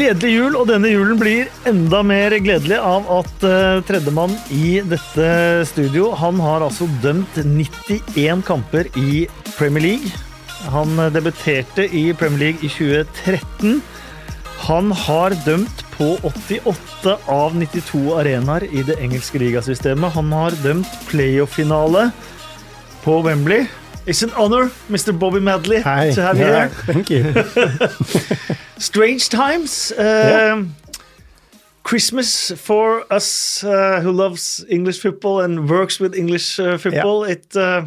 Gledelig jul, og denne julen blir enda mer gledelig av at uh, tredjemann i dette studio Han har altså dømt 91 kamper i Premier League. Han eh, debuterte i Premier League i 2013. Han har dømt på 88 av 92 arenaer i det engelske ligasystemet. Han har dømt playoff-finale på Wembley. It's an honor, Mr. Bobby Madley, Hi. to have you Yeah, here. Thank you. Strange times. Yeah. Christmas for us uh, who loves English football and works with English uh, football. It uh,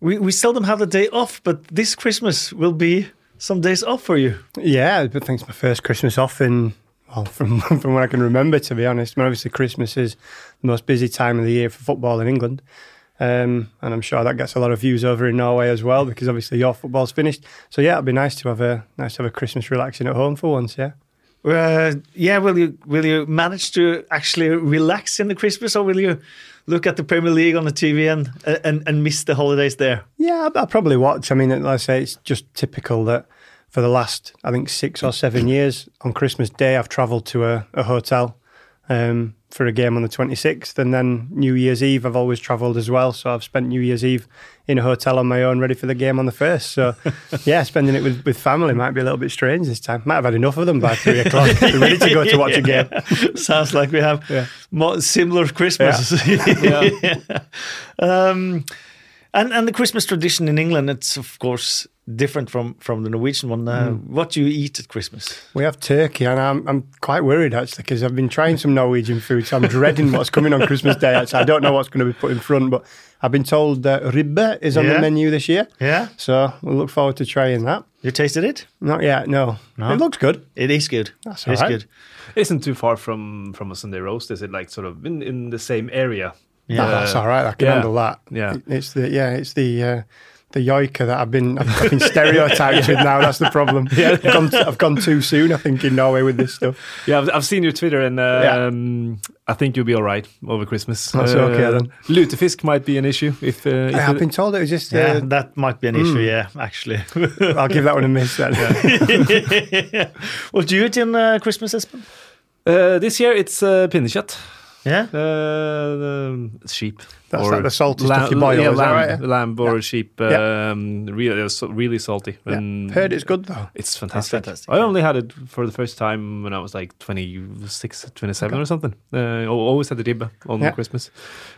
we we seldom have the day off, but this Christmas will be some days off for you. yeah, but thanks my first Christmas off in well from from what I can remember to be honest. I mean, obviously Christmas is the most busy time of the year for football in England. Um, and I'm sure that gets a lot of views over in Norway as well because obviously your football's finished. So yeah, it'd be nice to have a nice to have a Christmas relaxing at home for once. Yeah. Uh, yeah, will you will you manage to actually relax in the Christmas, or will you look at the Premier League on the TV and and, and miss the holidays there? Yeah, I, probably watch. I mean, like I say, it's just typical that for the last, I think, six or seven years, on Christmas Day, I've travelled to a, a hotel um, for a game on the 26th. And then New Year's Eve, I've always travelled as well. So I've spent New Year's Eve in a hotel on my own, ready for the game on the 1st. So, yeah, spending it with, with family might be a little bit strange this time. Might have had enough of them by three o'clock. Be ready to go to watch a game. Sounds like we have Yeah. mo- similar Christmases. Yeah. um, and and the Christmas tradition in England, it's of course different from from the Norwegian one. Uh, What do you eat at Christmas? We have turkey, and I'm, I'm quite worried actually because I've been trying some Norwegian food, so I'm dreading what's coming on Christmas Day. Actually, I don't know what's going to be put in front, but I've been told that ribbe is on Yeah. the menu this year, Yeah, so we'll look forward to trying that. you tasted it? Not yet, no. No? It looks good. It is good. That's it's all right. good. Isn't too far from from a Sunday roast. Is it like sort of in, in the same area? No, that's all right. I can yeah. handle that. Yeah. It's the yeah, it's the. Uh, the yoiker that I've been I've, I've been stereotyped with now. That's the problem. Yeah, I've gone, I've gone too soon. I think in Norway with this stuff. Yeah, I've, I've seen your Twitter, and Yeah. um, I think you'll be all right over Christmas. That's okay then. Lutefisk might be an issue if. Uh, if I've it- been told it was just. Uh, Yeah, that might be an issue. Yeah, actually. I'll give that one a miss then. what do you eat in uh, Christmas, Espen? uh, this year it's uh, pinnekjøtt. Yeah. Uh, um, sheep. That's or like the salty lamb, stuff you buy. Yeah, lamb, right? lamb or Yeah. sheep. Yeah. Um, really, uh, really salty. Yeah. And Heard it's good though. It's fantastic. fantastic, I only had it for the first time when I was like 26, 27 or something. Uh, I always had the ribbe on Yeah. Christmas.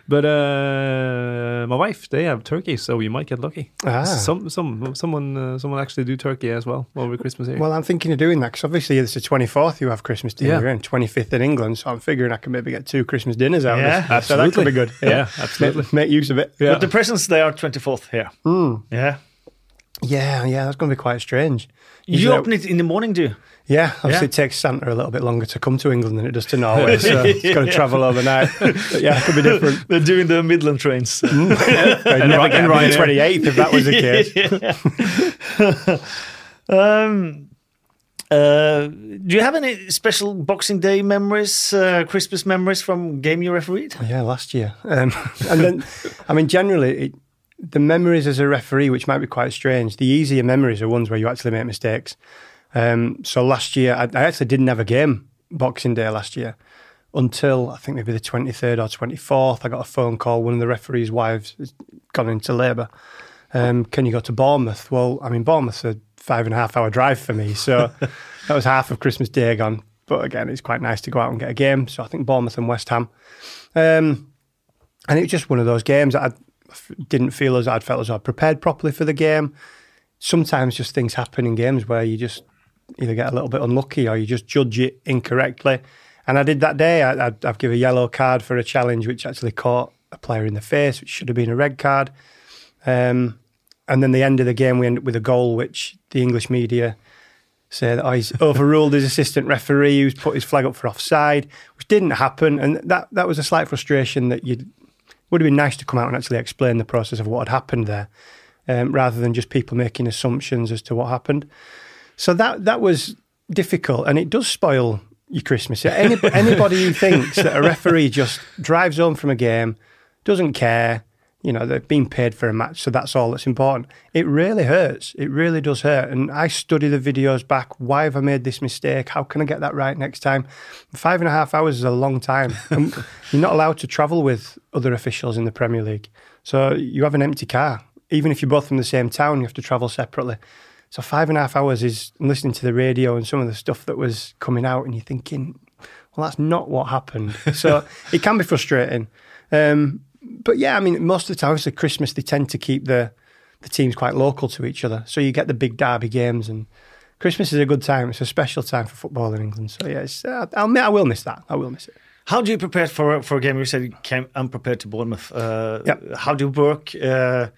But uh, my wife, they have turkey, so you might get lucky. Ah. Some, some, someone, uh, someone actually do turkey as well over Christmas here. Well, I'm thinking of doing that because obviously it's the 24th you have Christmas dinner Yeah. and 25th in England. So I'm figuring I can maybe get two Christmas dinners out Yeah, of this. So that could be good. Yeah, absolutely. Make, make use of it. Yeah. But the presents they are 24th here. Yeah. Yeah, yeah, that's going to be quite strange. You Usually- open it in the morning, do you? Yeah, obviously Yeah. it takes Santa a little bit longer to come to England than it does to Norway. so it's got to travel overnight. But yeah, it could be different. They're doing the Midland trains. I'd never get Ryanair. the 28th if that was the case. um, uh, do you have any special Boxing Day memories, uh, Christmas memories from game you refereed? Yeah, last year. Um, and then, I mean, generally, it, the memories as a referee, which might be quite strange, the easier memories are ones where you actually make mistakes. Um, so last year, I, I actually didn't have a game Boxing Day last year until I think maybe the 23rd or 24th. I got a phone call. One of the referee's wives has gone into labour. Um, can you go to Bournemouth? Well, I mean, Bournemouth a five and a half hour drive for me. So that was half of Christmas Day gone. But again, it's quite nice to go out and get a game. So I think Bournemouth and West Ham. Um, and it was just one of those games that I didn't feel as I'd felt as I'd prepared properly for the game. Sometimes just things happen in games where you just either get a little bit unlucky or you just judge it incorrectly. And I did that day. I, I'd, I've given a yellow card for a challenge which actually caught a player in the face, which should have been a red card. Um, and then the end of the game, we end up with a goal which the English media say that oh, he's overruled his assistant referee who's put his flag up for offside, which didn't happen. And that, that was a slight frustration that you would have been nice to come out and actually explain the process of what had happened there, um, rather than just people making assumptions as to what happened. So that that was difficult, and it does spoil your Christmas. Any, anybody who thinks that a referee just drives home from a game, doesn't care, You know, they've been paid for a match, so that's all that's important. It really hurts. It really does hurt. And I study the videos back. Why have I made this mistake? How can I get that right next time? Five and a half hours is a long time. You're not allowed to travel with other officials in the Premier League. So you have an empty car. Even if you're both from the same town, you have to travel separately. So five and a half hours is listening to the radio and some of the stuff that was coming out, and you're thinking, well, that's not what happened. So it can be frustrating. Um, but yeah, I mean, most of the time, obviously, Christmas they tend to keep the the teams quite local to each other, so you get the big derby games, and Christmas is a good time. It's a special time for football in England. So yeah, uh, I'll, I will miss that. I will miss it. How do you prepare for for a game? You said you came unprepared to Bournemouth. Uh, Yep. How do you work uh,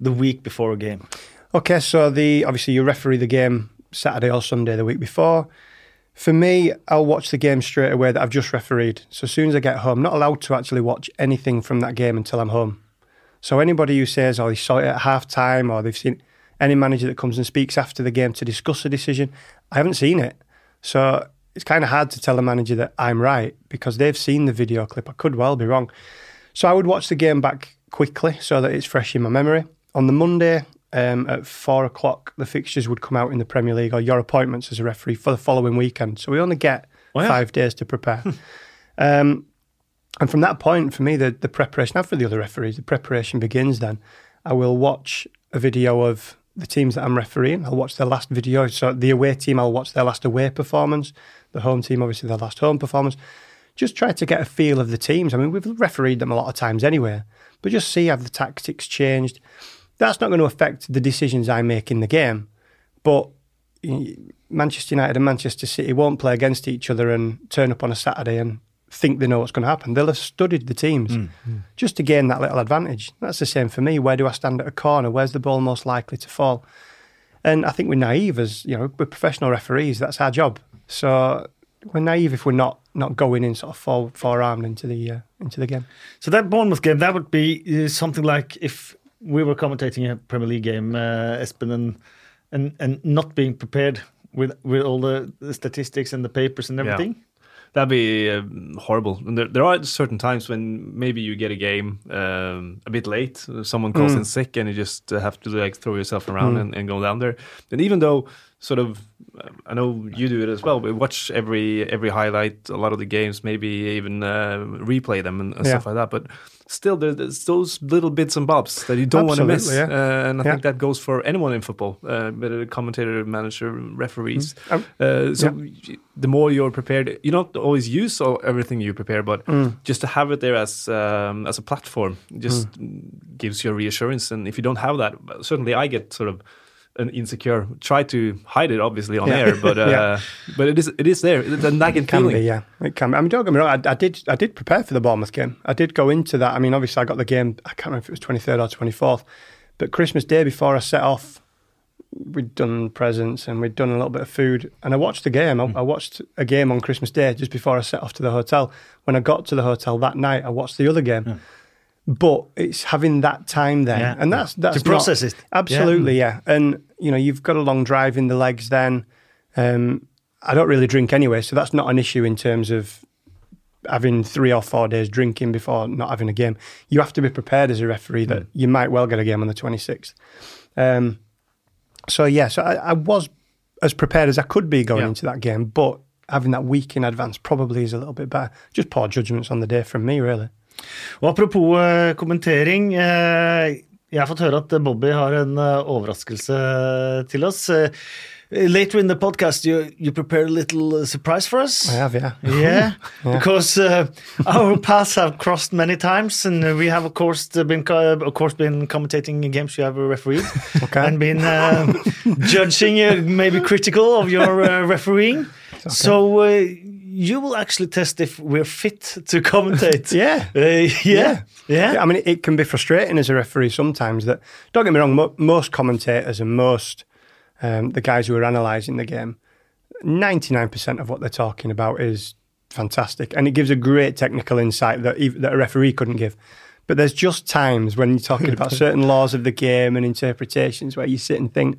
the week before a game? Okay, so the obviously you referee the game Saturday or Sunday the week before. For me, I'll watch the game straight away that I've just refereed. So as soon as I get home, not allowed to actually watch anything from that game until I'm home. So anybody who says, oh, they saw it at half time or they've seen any manager that comes and speaks after the game to discuss a decision, I haven't seen it. So it's kind of hard to tell the manager that I'm right because they've seen the video clip. I could well be wrong. So I would watch the game back quickly so that it's fresh in my memory. On the Monday um, at four o'clock, the fixtures would come out in the Premier League or your appointments as a referee for the following weekend. So we only get Oh, five days to prepare. um, and from that point, for me, the, the preparation, and for the other referees, the preparation begins then. I will watch a video of the teams that I'm refereeing. I'll watch their last video. So the away team, I'll watch their last away performance. The home team, obviously, their last home performance. Just try to get a feel of the teams. I mean, we've refereed them a lot of times anyway, but just see have the tactics changed. That's not going to affect the decisions I make in the game, but Manchester United and Manchester City won't play against each other and turn up on a Saturday and think they know what's going to happen. They'll have studied the teams just to gain that little advantage. That's the same for me. Where do I stand at a corner? Where's the ball most likely to fall? And I think we're naive as you know we're professional referees. That's our job. So we're naive if we're not not going in sort of fore, forearmed into the uh, into the game. So that Bournemouth game, that would be uh, something like if we were commentating a Premier League game, uh, Espen, and, and and not being prepared with with all the, the statistics and the papers and Yeah. everything. That'd be um, horrible. And there, there are certain times when maybe you get a game um, a bit late. Someone calls in sick, and you just uh, have to like throw yourself around and, and go down there. And even though, sort of, uh, I know you do it as well. We watch every every highlight, a lot of the games, maybe even uh, replay them and, and Yeah. stuff like that. But still, there, there's those little bits and bobs that you don't want to miss. Absolutely, Uh, and I Yeah. think that goes for anyone in football, uh, whether commentator, manager, referees. Um, Uh, so y- the more you're prepared, you don't always use all, everything you prepare, but Mm. just to have it there as um, as a platform just gives you a reassurance. And if you don't have that, certainly I get sort of an insecure. Try to hide it, obviously, on Yeah. air, but uh, Yeah. but it is it is there. It's a nagging Can feeling. be, yeah. It can be. I mean, don't get me wrong. I, I did, I did prepare for the Bournemouth game. I did go into that. I mean, obviously, I got the game. I can't remember if it was twenty third or twenty fourth, but Christmas Day before I set off, we'd done presents and we'd done a little bit of food, and I watched the game. I, I watched a game on Christmas Day just before I set off to the hotel. When I got to the hotel that night, I watched the other game. But it's having that time then, Yeah. and that's that's To process not- it. Absolutely, yeah. And you know, you've got a long drive in the legs. Then, um, I don't really drink anyway, so that's not an issue in terms of having three or four days drinking before not having a game. You have to be prepared as a referee that you might well get a game on the twenty sixth. Um, so yeah, so I, I was as prepared as I could be going Yeah. into that game, but having that week in advance probably is a little bit better. Just poor judgments on the day from me, really. Og apropos eh, kommentering. eh, jeg har fått høre at Bobby har en eh, overraskelse til oss. Later in the podcast, you, you prepared a little surprise for us. I have, yeah. Yeah, because uh, our paths have crossed many times, and we have, of course, been of course been commentating games you have refereed, Okay. and been uh, judging, uh, maybe critical of your refereeing. So uh, you will actually test if we're fit to commentate. Yeah. Uh, yeah, yeah, Yeah, I mean, it, can be frustrating as a referee sometimes. That don't get me wrong, mo- most commentators and most um, the guys who are analysing the game, ninety nine percent of what they're talking about is fantastic, and it gives a great technical insight that ev that a referee couldn't give. But there's just times when you're talking about certain laws of the game and interpretations where you sit and think.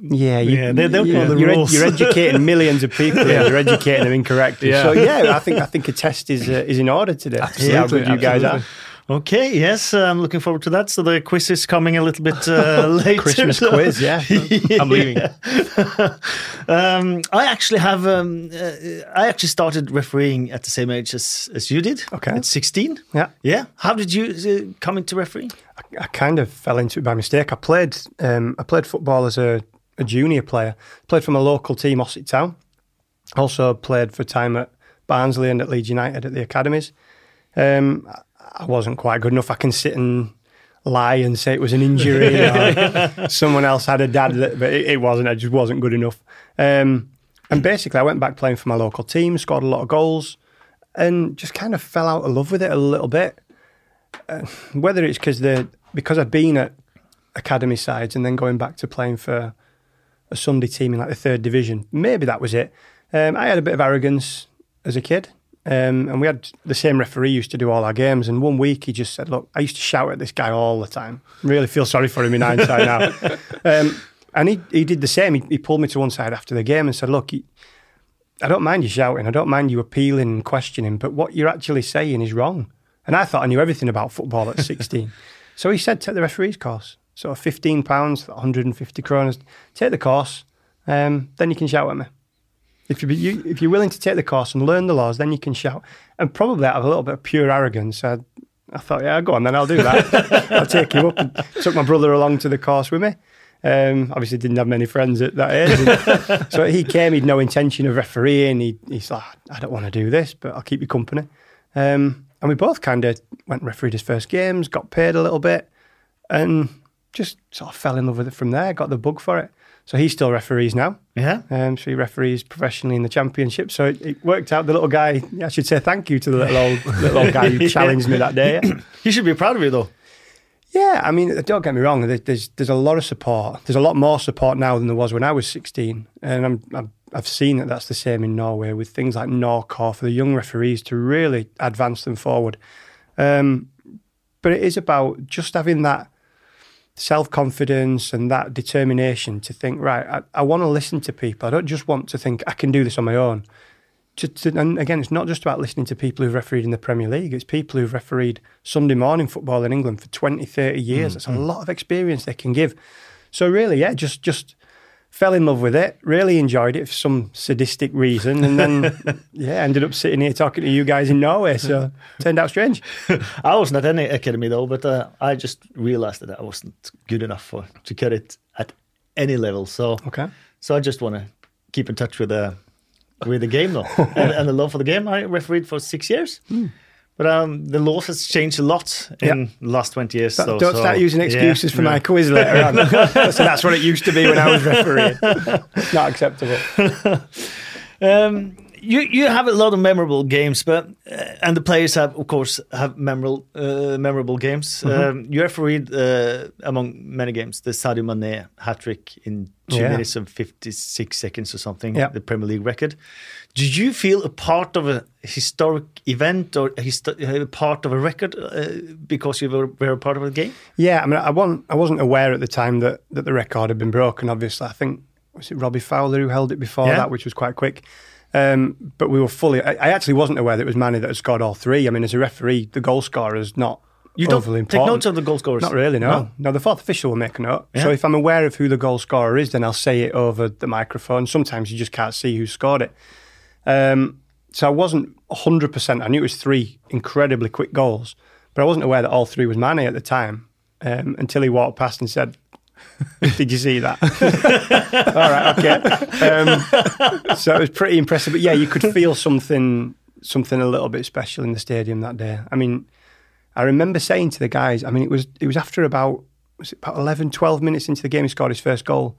Yeah, you, Yeah, they don't know the you're, ed- you're educating millions of people. yeah. You're educating them incorrectly. Yeah. So yeah, I think I think a test is uh, is in order today. to how you guys are. Okay, yes, I'm looking forward to that. So the quiz is coming a little bit uh, later. Christmas quiz, yeah. I'm leaving. um, I actually have. Um, uh, I actually started refereeing at the same age as, as you did. Okay. At 16. Yeah. Yeah. How did you uh, come into refereeing? I kind of fell into it by mistake. I played um, I played football as a, a junior player. Played for my local team, Ossett Town. Also played for time at Barnsley and at Leeds United at the academies. Um, I- wasn't quite good enough. I can sit and lie and say it was an injury or someone else had a dad, that, but it, it wasn't. I just wasn't good enough. Um, and basically, I went back playing for my local team, scored a lot of goals, and just kind of fell out of love with it a little bit whether it's because the because I've been at academy sides and then going back to playing for a Sunday team in like the third division, maybe that was it. Um, I had a bit of arrogance as a kid, um, and we had the same referee used to do all our games. And one week he just said, "Look, I used to shout at this guy all the time. Really feel sorry for him in hindsight now." Um, and he he did the same. He, he pulled me to one side after the game and said, "Look." He, I don't mind you shouting. I don't mind you appealing and questioning, but what you're actually saying is wrong. And I thought I knew everything about football at 16. so he said, take the referee's course. So £15, 150 kronas. Take the course, um, then you can shout at me. If, you, you, if you're willing to take the course and learn the laws, then you can shout. And probably out of a little bit of pure arrogance, I, I thought, yeah, go on, then I'll do that. I'll take you up. And took my brother along to the course with me. Um, obviously, didn't have many friends at that age. so he came, he'd no intention of refereeing. He, he's like, I don't want to do this, but I'll keep you company. Um, and we both kind of went and refereed his first games, got paid a little bit, and just sort of fell in love with it from there. Got the bug for it. So he still referees now. Yeah. Um, so he referees professionally in the championship. So it, it worked out. The little guy, I should say thank you to the little old little old guy who challenged me that day. You should be proud of you, though. Yeah, I mean, don't get me wrong. There's there's a lot of support. There's a lot more support now than there was when I was 16, and I'm, I'm I've seen that that's the same in Norway with things like Norcor for the young referees to really advance them forward. Um, but it is about just having that self confidence and that determination to think, right, I, I want to listen to people. I don't just want to think I can do this on my own. To, to, and again, it's not just about listening to people who've refereed in the Premier League. It's people who've refereed Sunday morning football in England for 20, 30 years. Mm, That's a mm. lot of experience they can give. So really, yeah, just just fell in love with it, really enjoyed it for some sadistic reason, and then yeah, ended up sitting here talking to you guys in Norway. So turned out strange. I wasn't at any academy, though, but uh, I just realized that I wasn't good enough for to cut it at any level. So, Okay. so I just want to keep in touch with the with the game, though, and, and the love for the game. I refereed for six years. But um, the laws has changed a lot in the last 20 years. Don't- so, don't so, start using yeah, excuses for yeah. my quiz later on. so that's what it used to be when I was refereeing. Not acceptable. Um, you you have a lot of memorable games, but uh, and the players have, of course, have memorable uh, memorable games. Mm-hmm. Um, you refereed uh, among many games the Sadio Mane hat trick in two Yeah. minutes and fifty six seconds or something, Yeah. the Premier League record. Did you feel a part of a historic event or a, histo- part of a record uh, because you were, were a part of a game? Yeah, I mean, I wasn't, I wasn't aware at the time that, that the record had been broken. Obviously, I think was it Robbie Fowler who held it before Yeah. that, which was quite quick. Um, but we were fully. I, I actually wasn't aware that it was Mane that had scored all three. I mean, as a referee, the goal scorer is not You don't overly take important. notes of the goal scorers. Not really, no. No? no. the fourth official will make a note. So if I'm aware of who the goal scorer is, then I'll say it over the microphone. Sometimes you just can't see who scored it. Um, so I wasn't 100%. I knew it was three incredibly quick goals, but I wasn't aware that all three was Mane at the time um, until he walked past and said, Did you see that? all right, okay. Um, so it was pretty impressive. But yeah, you could feel something, something a little bit special in the stadium that day. I mean, I remember saying to the guys, I mean, it was it was after about was about 11, 12 minutes into the game he scored his first goal.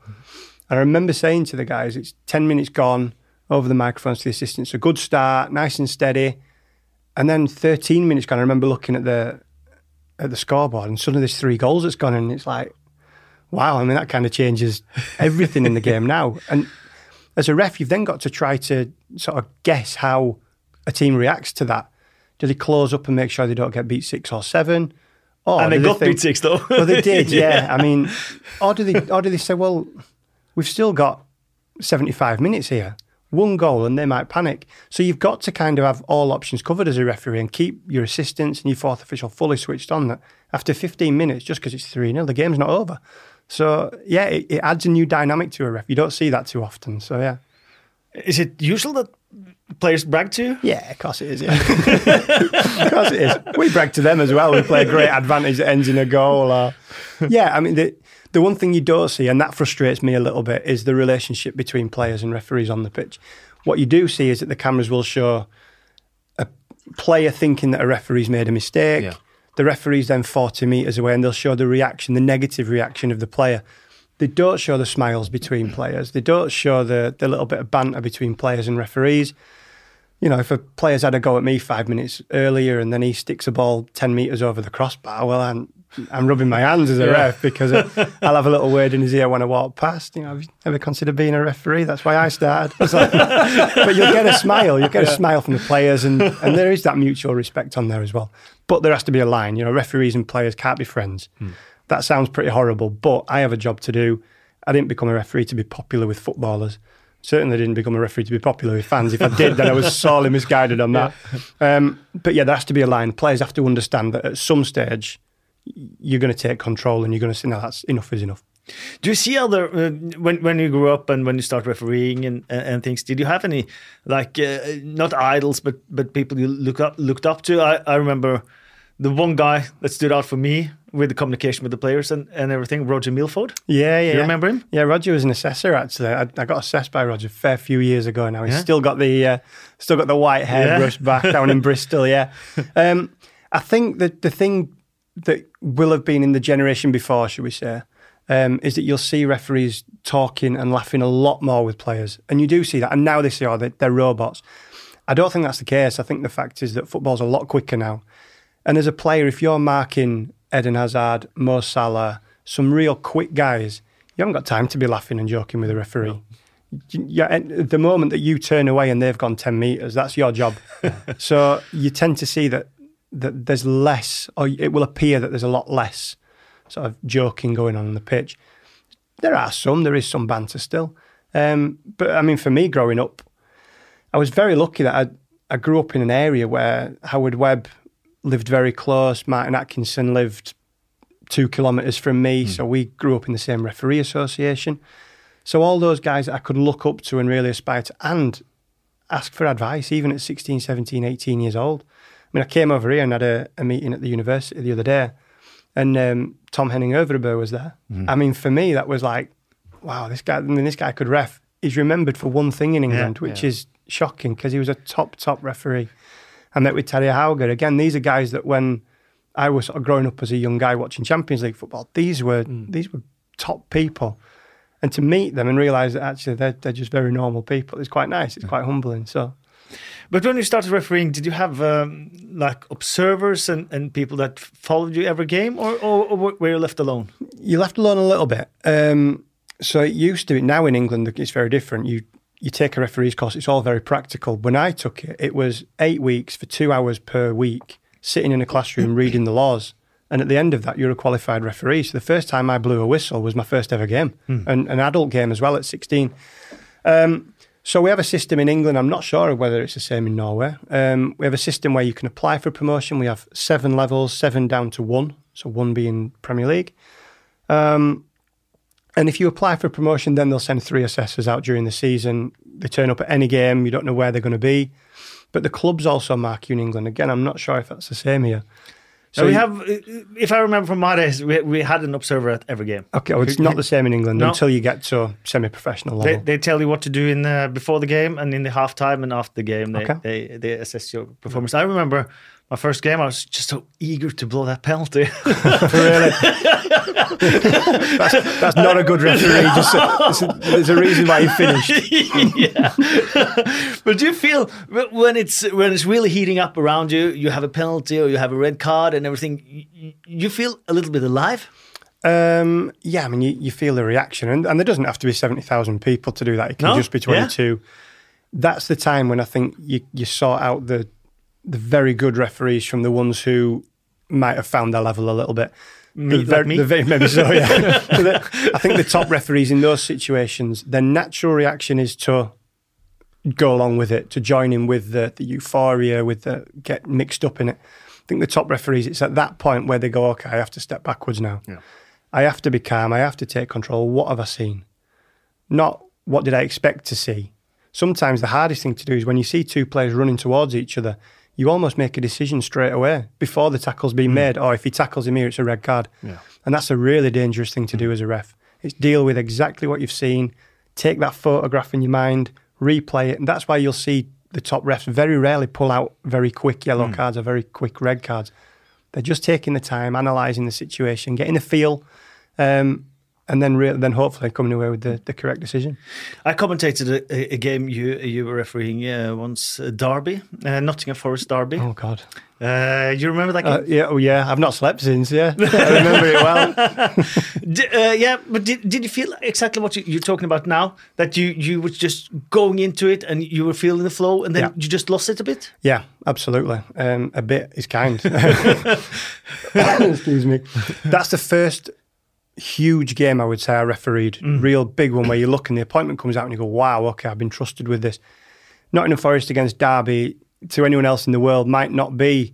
I remember saying to the guys, it's 10 minutes gone over the microphones to the assistants. A good start, nice and steady. And then 13 minutes gone, I remember looking at the at the scoreboard and suddenly there's three goals that's gone and it's like, wow, I mean, that kind of changes everything in the game now. And as a ref, you've then got to try to sort of guess how a team reacts to that. Do they close up and make sure they don't get beat six or seven? Or and they got think- beat six though. well, they did, yeah. I mean, or do they, or do they say, well, we've still got seventy-five minutes here. One goal and they might panic. So you've got to kind of have all options covered as a referee and keep your assistants and your fourth official fully switched on that after 15 minutes, just because it's 3 0, the game's not over. So, yeah, it, it, adds a new dynamic to a ref. You don't see that too often. So, yeah. Is it usual that players brag to you? Yeah, of course it is. Yeah. of course it is. We brag to them as well. We play a great advantage that ends in a goal. Or, yeah, I mean, the, the one thing you don't see, and that frustrates me a little bit, is the relationship between players and referees on the pitch. What you do see is that the cameras will show a player thinking that a referee's made a mistake. Yeah. The referee's then 40 metres away and they'll show the reaction, the negative reaction of the player. They don't show the smiles between mm. players. They don't show the, the little bit of banter between players and referees you know, if a player's had a go at me five minutes earlier and then he sticks a ball 10 metres over the crossbar, well, I'm, I'm rubbing my hands as a yeah. ref because I'll have a little word in his ear when I walk past. You know, have you ever considered being a referee? That's why I started. Like, but you'll get a smile. You'll get yeah. a smile from the players, and, and there is that mutual respect on there as well. But there has to be a line. You know, referees and players can't be friends. Hmm. That sounds pretty horrible, but I have a job to do. I didn't become a referee to be popular with footballers. Certainly didn't become a referee to be popular with fans. If I did, then I was sorely misguided on that. Yeah. Um, but yeah, there has to be a line. Players have to understand that at some stage, you're going to take control and you're going to say, no, that's enough is enough. Do you see other uh, when when you grew up and when you start refereeing and and things? Did you have any like uh, not idols but but people you look up looked up to? I, I remember the one guy that stood out for me with the communication with the players and, and everything, Roger Milford. Yeah, yeah. You remember him? Yeah, Roger was an assessor actually. I, I got assessed by Roger a fair few years ago now. He's yeah. still got the uh, still got the white hair yeah. brushed back down in Bristol. Yeah, um, I think that the thing that will have been in the generation before, should we say, um, is that you'll see referees talking and laughing a lot more with players, and you do see that. And now they say, "Oh, they're, they're robots." I don't think that's the case. I think the fact is that football's a lot quicker now, and as a player, if you're marking Eden Hazard, Mo Salah, some real quick guys, you haven't got time to be laughing and joking with a referee. No. Yeah, the moment that you turn away and they've gone ten meters, that's your job. so you tend to see that that there's less, or it will appear that there's a lot less sort of joking going on on the pitch. There are some, there is some banter still. Um, but I mean, for me growing up, I was very lucky that I, I grew up in an area where Howard Webb lived very close, Martin Atkinson lived two kilometres from me, mm. so we grew up in the same referee association. So all those guys that I could look up to and really aspire to and ask for advice, even at 16, 17, 18 years old. I mean, I came over here and had a, a meeting at the university the other day, and um, Tom Henning Øvrebø was there. Mm. I mean, for me, that was like, wow, this guy. I mean, this guy could ref. He's remembered for one thing in England, yeah, which yeah. is shocking because he was a top, top referee. I met with Terry Hauge. Again, these are guys that when I was sort of growing up as a young guy watching Champions League football, these were mm. these were top people. And to meet them and realise that actually they're, they're just very normal people, it's quite nice. It's quite humbling. So but when you started refereeing, did you have um, like observers and, and people that followed you every game, or, or, or were you left alone? You left alone a little bit. Um, so it used to. Now in England, it's very different. You you take a referee's course. It's all very practical. When I took it, it was eight weeks for two hours per week, sitting in a classroom reading the laws. And at the end of that, you're a qualified referee. So the first time I blew a whistle was my first ever game, mm. and an adult game as well at 16. Um, so we have a system in England. I'm not sure whether it's the same in Norway. Um, we have a system where you can apply for promotion. We have seven levels, seven down to one. So one being Premier League. Um, and if you apply for promotion, then they'll send three assessors out during the season. They turn up at any game. You don't know where they're going to be. But the clubs also mark you in England. Again, I'm not sure if that's the same here. So we have, uh, if I remember from my days, we, we had an observer at every game. Okay, well, it's not the same in England no. until you get to semi-professional level. They, they, tell you what to do in the, before the game and in the halftime and after the game. They, okay. they, they assess your performance. I remember my first game, I was just so eager to blow that penalty. really? that's, that's, not a good referee. Just a, a, there's a reason why you finished. yeah. but do you feel when it's when it's really heating up around you, you have a penalty or you have a red card and everything, you, you feel a little bit alive? Um, yeah, I mean, you, you, feel the reaction, and, and there doesn't have to be seventy thousand people to do that. It can no? just be twenty-two. Yeah. That's the time when I think you you sort out the the very good referees from the ones who might have found their level a little bit. Me, the, like? The, maybe so, yeah. I think the top referees in those situations, their natural reaction is to go along with it, to join in with the, the euphoria, with the get mixed up in it. I think the top referees, it's at that point where they go, okay, I have to step backwards now. Yeah. I have to be calm. I have to take control. What have I seen? Not what did I expect to see. Sometimes the hardest thing to do is when you see two players running towards each other, you almost make a decision straight away before the tackle's been hmm. made. or if he tackles him here, it's a red card. Yeah. And that's a really dangerous thing to hmm. do as a ref. It's deal with exactly what you've seen, take that photograph in your mind, replay it. And that's why you'll see the top refs very rarely pull out very quick yellow hmm. cards or very quick red cards. They're just taking the time, analysing the situation, getting a feel, um, and then re- then hopefully coming away with the, the correct decision. I commentated a, a game you you were refereeing uh, once, uh, Derby, uh, Nottingham Forest Derby. Oh God. Uh, you remember that game? Uh, yeah, oh yeah. I've not slept since. Yeah, I remember it well. D- uh, yeah, but did, did you feel exactly what you, you're talking about now? That you you were just going into it and you were feeling the flow, and then Yeah. you just lost it a bit. Yeah, absolutely. Um, a bit is kind. Excuse me. That's the first huge game I would say I refereed. Real big one where you look and the appointment comes out and you go, wow, okay, I've been trusted with this. Nottingham Forest against Derby to anyone else in the world might not be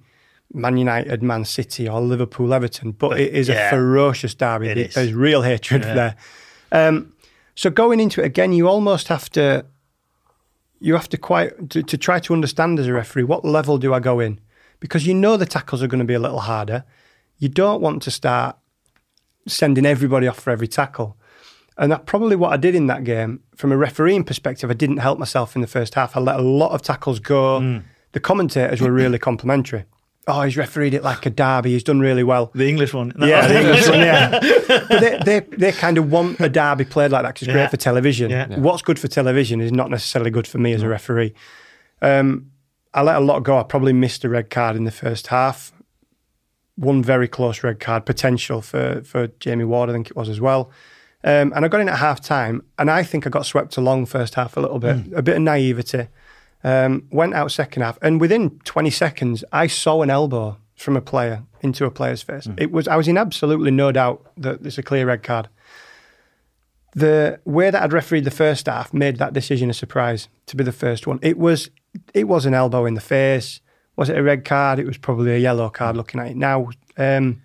Man United, Man City, or Liverpool, Everton, but, it is yeah, a ferocious derby. it is. There's real hatred Yeah. there. Um, so going into it again, you almost have to you have to quite to, to try to understand as a referee what level do I go in because you know the tackles are going to be a little harder. You don't want to start sending everybody off for every tackle. And that's probably what I did in that game. From a refereeing perspective, I didn't help myself in the first half. I let a lot of tackles go. The commentators were really complimentary. Oh, he's refereed it like a derby. He's done really well. The English one. Yeah, the English one, yeah. But they, they, they kind of want a derby played like that because it's Yeah. great for television. Yeah. Yeah. What's good for television is not necessarily good for me as a referee. Um, I let a lot go. I probably missed a red card in the first half. One very close red card potential for, for Jamie Ward, I think it was as well. Um, and I got in at half time, and I think I got swept along first half a little bit, a bit of naivety. Um, went out second half, and within 20 seconds, I saw an elbow from a player into a player's face. It was I was in absolutely no doubt that it's a clear red card. The way that I'd refereed the first half made that decision a surprise to be the first one. It was it was an elbow in the face. Was it a red card? It was probably a yellow card looking at it now. Um,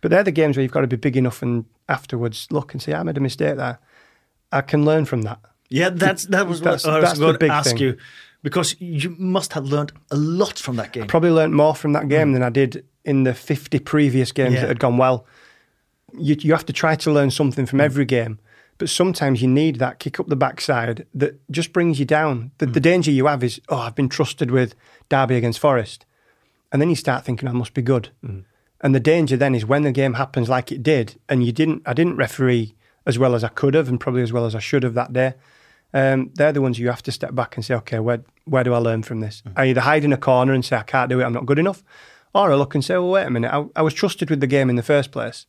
but they're the games where you've got to be big enough and afterwards look and say, I made a mistake there. I can learn from that. Yeah, that's that was That's- what I was going to ask thing. you because you must have learned a lot from that game. Probably learned more from that game than I did in the 50 previous games Yeah. that had gone well. You, you have to try to learn something from every game, but sometimes you need that kick up the backside that just brings you down. The, the hmm. danger you have is, oh, I've been trusted with Derby against Forest. And then you start thinking, I must be good. Hmm. And the danger then is when the game happens like it did, and you didn't, I didn't referee as well as I could have, and probably as well as I should have that day. Um, they're the ones you have to step back and say, okay, where where do I learn from this? Hmm. I either hide in a corner and say I can't do it, I'm not good enough, or I look and say, well, wait a minute, I, I was trusted with the game in the first place.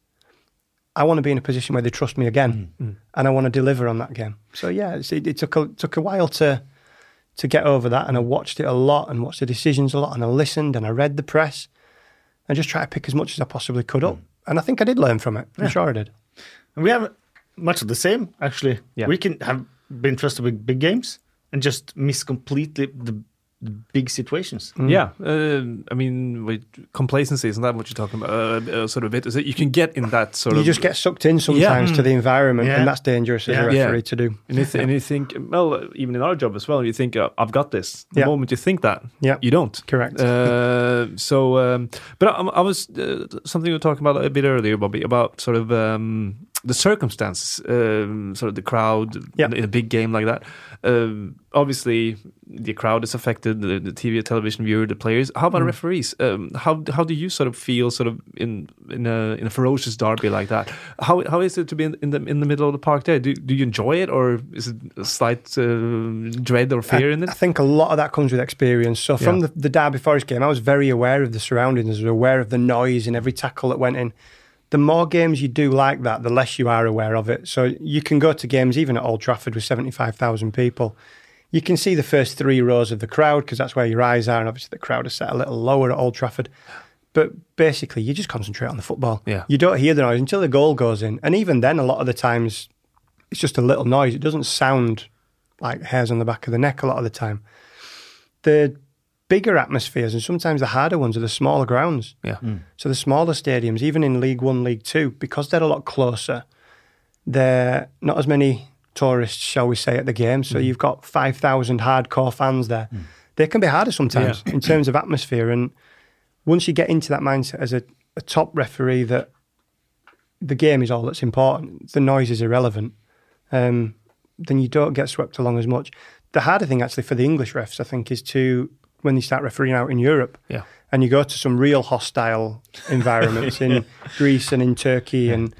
I want to be in a position where they trust me again, mm. Mm. and I want to deliver on that game. So yeah, it's, it, it took a, took a while to to get over that, and I watched it a lot and watched the decisions a lot, and I listened and I read the press, and just try to pick as much as I possibly could up. Mm. And I think I did learn from it. I'm sure I did. And we have much of the same actually. Yeah. We can have been trusted with big games and just miss completely the, the big situations. Yeah, uh, I mean, with complacency isn't that what you're talking about? Uh, uh, sort of bit is that you can get in that sort You of. You just get sucked in sometimes to the environment, Yeah. and that's dangerous as Yeah. a Yeah. referee to do. And you, th- and you think, well, uh, even in our job as well, you think, uh, I've got this. The Yeah. moment you think that, Yeah. you don't. Correct. Uh, so, um, but I, I was uh, something we were talking about a bit earlier, Bobby, about sort of um, the circumstances, um, sort of the crowd Yeah. in, a big game like that. Um, obviously, the crowd is affected, the, the TV, television viewer, the players. How Mm. about referees? Um, how how do you sort of feel, sort of in in a in a ferocious derby like that? How how is it to be in, in the in the middle of the park there? Do do you enjoy it, or is it a slight uh, dread or fear I, in it? I think a lot of that comes with experience. So from Yeah. the, the Derby Forest game, I was very aware of the surroundings, I was aware of the noise and every tackle that went in. The more games you do like that, the less you are aware of it. So you can go to games even at Old Trafford with 75,000 people. You can see the first three rows of the crowd because that's where your eyes are. And obviously, the crowd is set a little lower at Old Trafford. But basically, you just concentrate on the football. Yeah. You don't hear the noise until the goal goes in. And even then, a lot of the times, it's just a little noise. It doesn't sound like hairs on the back of the neck a lot of the time. The bigger atmospheres and sometimes the harder ones are the smaller grounds. Yeah. Hmm. So the smaller stadiums, even in League One, League Two, because they're a lot closer, there not as many tourists, shall we say, at the game. So hmm. you've got five thousand hardcore fans there. Hmm. They can be harder sometimes in terms of atmosphere. And once you get into that mindset as a, a top referee that the game is all that's important, the noise is irrelevant, um, then you don't get swept along as much. The harder thing actually for the English refs, I think, is to when they start refereeing out in Europe Yeah. and you go to some real hostile environments in Greece and in Turkey, and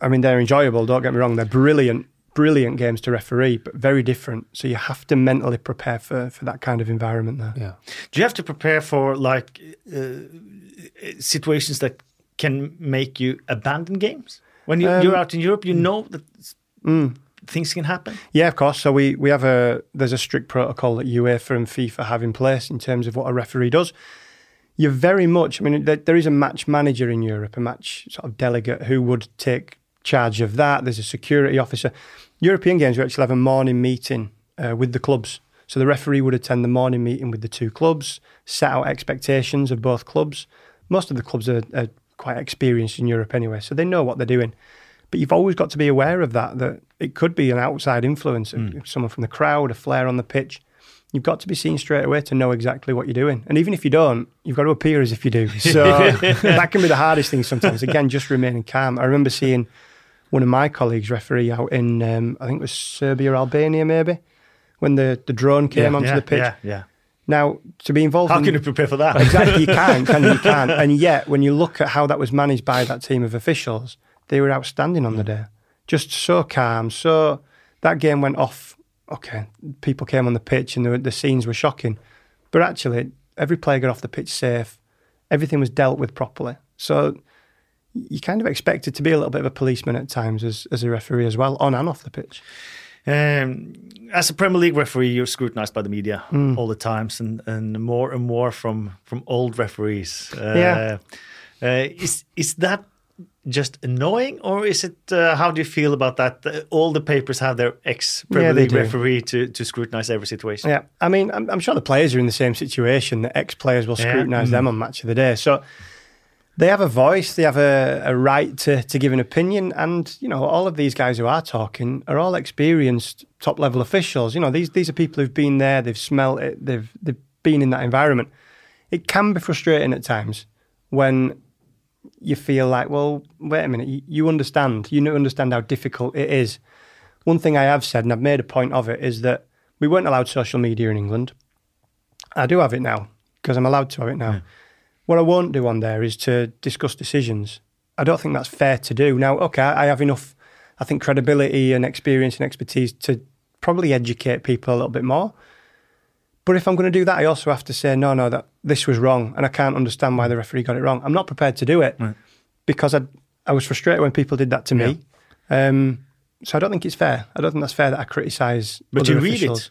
I mean they're enjoyable. Don't get me wrong; they're brilliant, brilliant games to referee, but very different. So you have to mentally prepare for for that kind of environment there. Yeah. Do you have to prepare for like uh, situations that can make you abandon games when you, Um, you're out in Europe? You know that Mm. Things can happen. Yeah, of course. So we we have a there's a strict protocol that UEFA and FIFA have in place in terms of what a referee does. You're very much. I mean, there, there is a match manager in Europe, a match sort of delegate who would take charge of that. There's a security officer. European games, we actually have a morning meeting uh, with the clubs. So the referee would attend the morning meeting with the two clubs, set out expectations of both clubs. Most of the clubs are, are quite experienced in Europe anyway, so they know what they're doing. But you've always got to be aware of that, that it could be an outside influence, someone from the crowd, a flare on the pitch. You've got to be seen straight away to know exactly what you're doing. And even if you don't, you've got to appear as if you do. So that can be the hardest thing sometimes. Again, just remaining calm. I remember seeing one of my colleagues referee out in, um, I think it was Serbia, or Albania, maybe, when the, the drone came onto the pitch. Yeah, yeah. Now, to be involved How in can you prepare for that? exactly you can't can you, you can't and yet when you look at how that was managed by that team of officials they were outstanding on the day just so calm so that game went off okay people came on the pitch and the, the scenes were shocking but actually every player got off the pitch safe everything was dealt with properly so you kind of expected to be a little bit of a policeman at times as, as a referee as well on and off the pitch Um, as a Premier League referee, you're scrutinized by the media Hmm. all the times, and, and more and more from from old referees. Uh, Yeah. uh, is is that just annoying, or is it? Uh, how do you feel about that? Uh, all the papers have their ex Premier Yeah, League do. referee to to scrutinize every situation. Yeah, I mean, I'm, I'm sure the players are in the same situation. The ex players will Yeah. scrutinise them on match of the day, so they have a voice. They have a, a right to to give an opinion, and you know, all of these guys who are talking are all experienced top level officials. You know, these these are people who've been there, they've smelt it, they've they've been in that environment. It can be frustrating at times when you feel like, well, wait a minute, you, you understand, you understand how difficult it is. One thing I have said, and I've made a point of it, is that we weren't allowed social media in England. I do have it now because I'm allowed to have it now. What I won't do on there is to discuss decisions. I don't think that's fair to do. Now, okay, I I have enough, I think, credibility and experience and expertise to probably educate people a little bit more. But if I'm going to do that, I also have to say, no, no, that this was wrong, and I can't understand why the referee got it wrong. I'm not prepared to do it because I, I was frustrated when people did that to me. Um, so I don't think it's fair. I don't think that's fair that I criticise. But you read officials. it.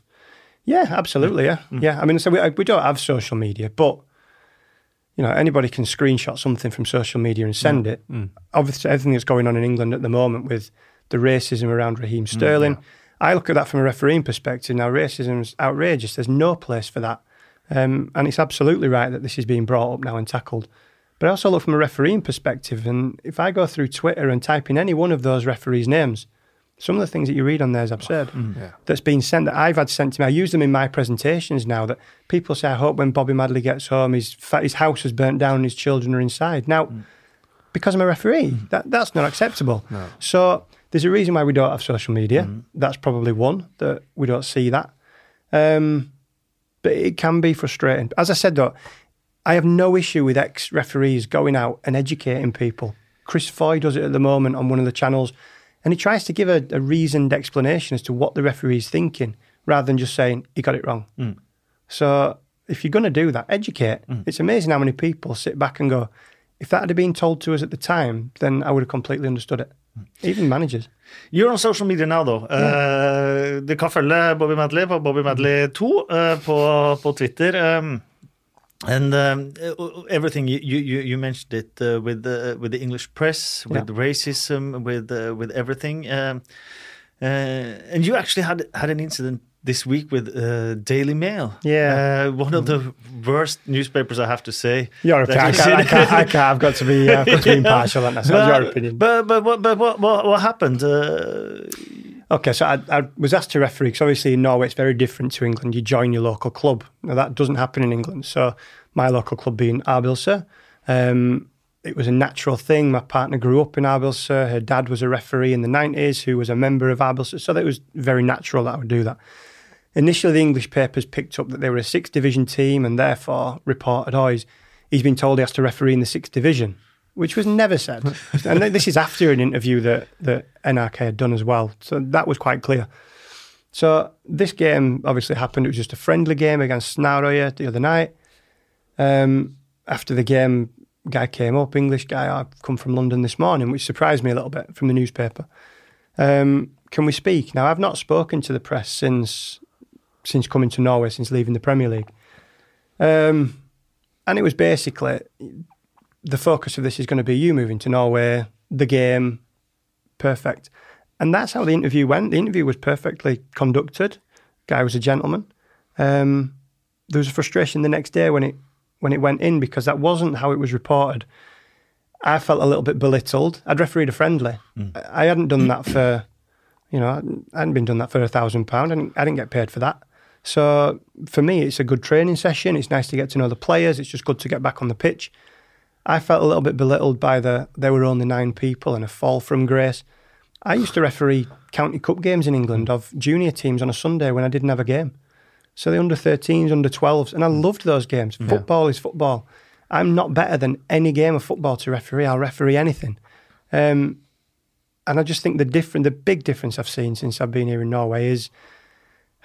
Yeah, absolutely. Yeah, mm. yeah. I mean, so we uh, we don't have social media, but you know, anybody can screenshot something from social media and send mm. it. Mm. Obviously, everything that's going on in England at the moment with the racism around Raheem Sterling, I look at that from a refereeing perspective. Now, racism's outrageous. There's no place for that, um, and it's absolutely right that this is being brought up now and tackled. But I also look from a refereeing perspective, and if I go through Twitter and type in any one of those referees' names, some of the things that you read on there is absurd. Mm. Yeah. That's been sent that I've had sent to me. I use them in my presentations now. That people say, I hope when Bobby Madley gets home, his fa- his house has burnt down and his children are inside. Now, mm. because I'm a referee, mm. that that's not acceptable. So there's a reason why we don't have social media. Mm. That's probably one that we don't see that. Um, but it can be frustrating. As I said though, I have no issue with ex referees going out and educating people. Chris Foy does it at the moment on one of the channels, and he tries to give a, a reasoned explanation as to what the referee's thinking rather than just saying he got it wrong. Mm. So if you're going to do that, educate. Mm. It's amazing how many people sit back and go, if that had been told to us at the time, then I would have completely understood it. Even managers. You're on social media now, though. Uh, du kan følge Bobby Madley på Bobby Madley 2 uh, på, på Twitter. Um, and um, uh, everything you, you, you mentioned it uh, with the with the English press, with racism, with uh, with everything. Um, uh, and you actually had had an incident this week with uh, Daily Mail. Yeah. Uh, one of the worst newspapers, I have to say. Your opinion. I can't, I can't, I can't, I've got to be. Uh, got to be impartial on that. So that's your opinion. But but what but what what, what happened? Uh, Okay, so I, I was asked to referee because obviously in Norway it's very different to England. You join your local club. Now that doesn't happen in England. So my local club being Arbilse, um, it was a natural thing. My partner grew up in Arbilse. Her dad was a referee in the nineties who was a member of Arbilse, so that was very natural that I would do that. Initially, the English papers picked up that they were a sixth division team and therefore reported, "Oh, he's, he's been told he has to referee in the sixth division." Which was never said, and this is after an interview that that NRK had done as well. So that was quite clear. So this game obviously happened. It was just a friendly game against Snaroya the other night. Um, after the game, guy came up, English guy. I've come from London this morning, which surprised me a little bit from the newspaper. Um, can we speak now? I've not spoken to the press since since coming to Norway, since leaving the Premier League. Um, and it was basically the focus of this is going to be you moving to Norway, the game, perfect. And that's how the interview went. The interview was perfectly conducted. Guy was a gentleman. Um, there was a frustration the next day when it when it went in because that wasn't how it was reported. I felt a little bit belittled. I'd refereed a friendly. I I hadn't done that for, you know, I hadn't been done that for a thousand pound, and I didn't get paid for that. So for me, it's a good training session. It's nice to get to know the players. It's just good to get back on the pitch. I felt a little bit belittled by the there were only nine people and a fall from grace. I used to referee county cup games in England of junior teams on a Sunday when I didn't have a game. So the under 13s, under 12s, and I loved those games. Football is football. I'm not better than any game of football to referee. I'll referee anything. Um, and I just think the different, the big difference I've seen since I've been here in Norway is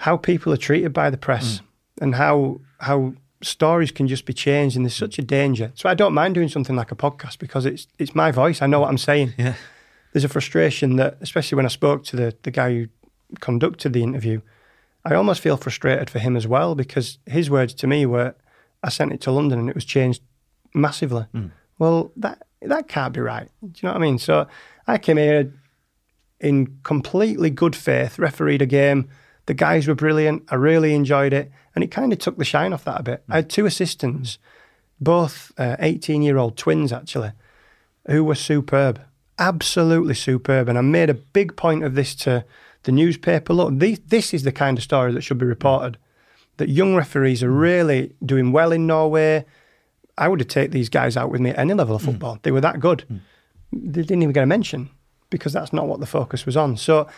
how people are treated by the press mm. and how how stories can just be changed. And there's such a danger. So I don't mind doing something like a podcast because it's it's my voice. I know what I'm saying. yeah. There's a frustration that, especially when I spoke to the the guy who conducted the interview, I almost feel frustrated for him as well because his words to me were, "I sent it to London and it was changed massively." Mm. Well, that that can't be right. Do you know what I mean? So I came here in completely good faith, refereed a game. The guys were brilliant. I really enjoyed it, and it kind of took the shine off that a bit. I had two assistants, both uh, eighteen-year-old twins actually, who were superb, absolutely superb. And I made a big point of this to the newspaper. Look, these, this is the kind of story that should be reported. That young referees are really doing well in Norway. I would have taken these guys out with me at any level of mm. football. They were that good. Mm. They didn't even get a mention because that's not what the focus was on. So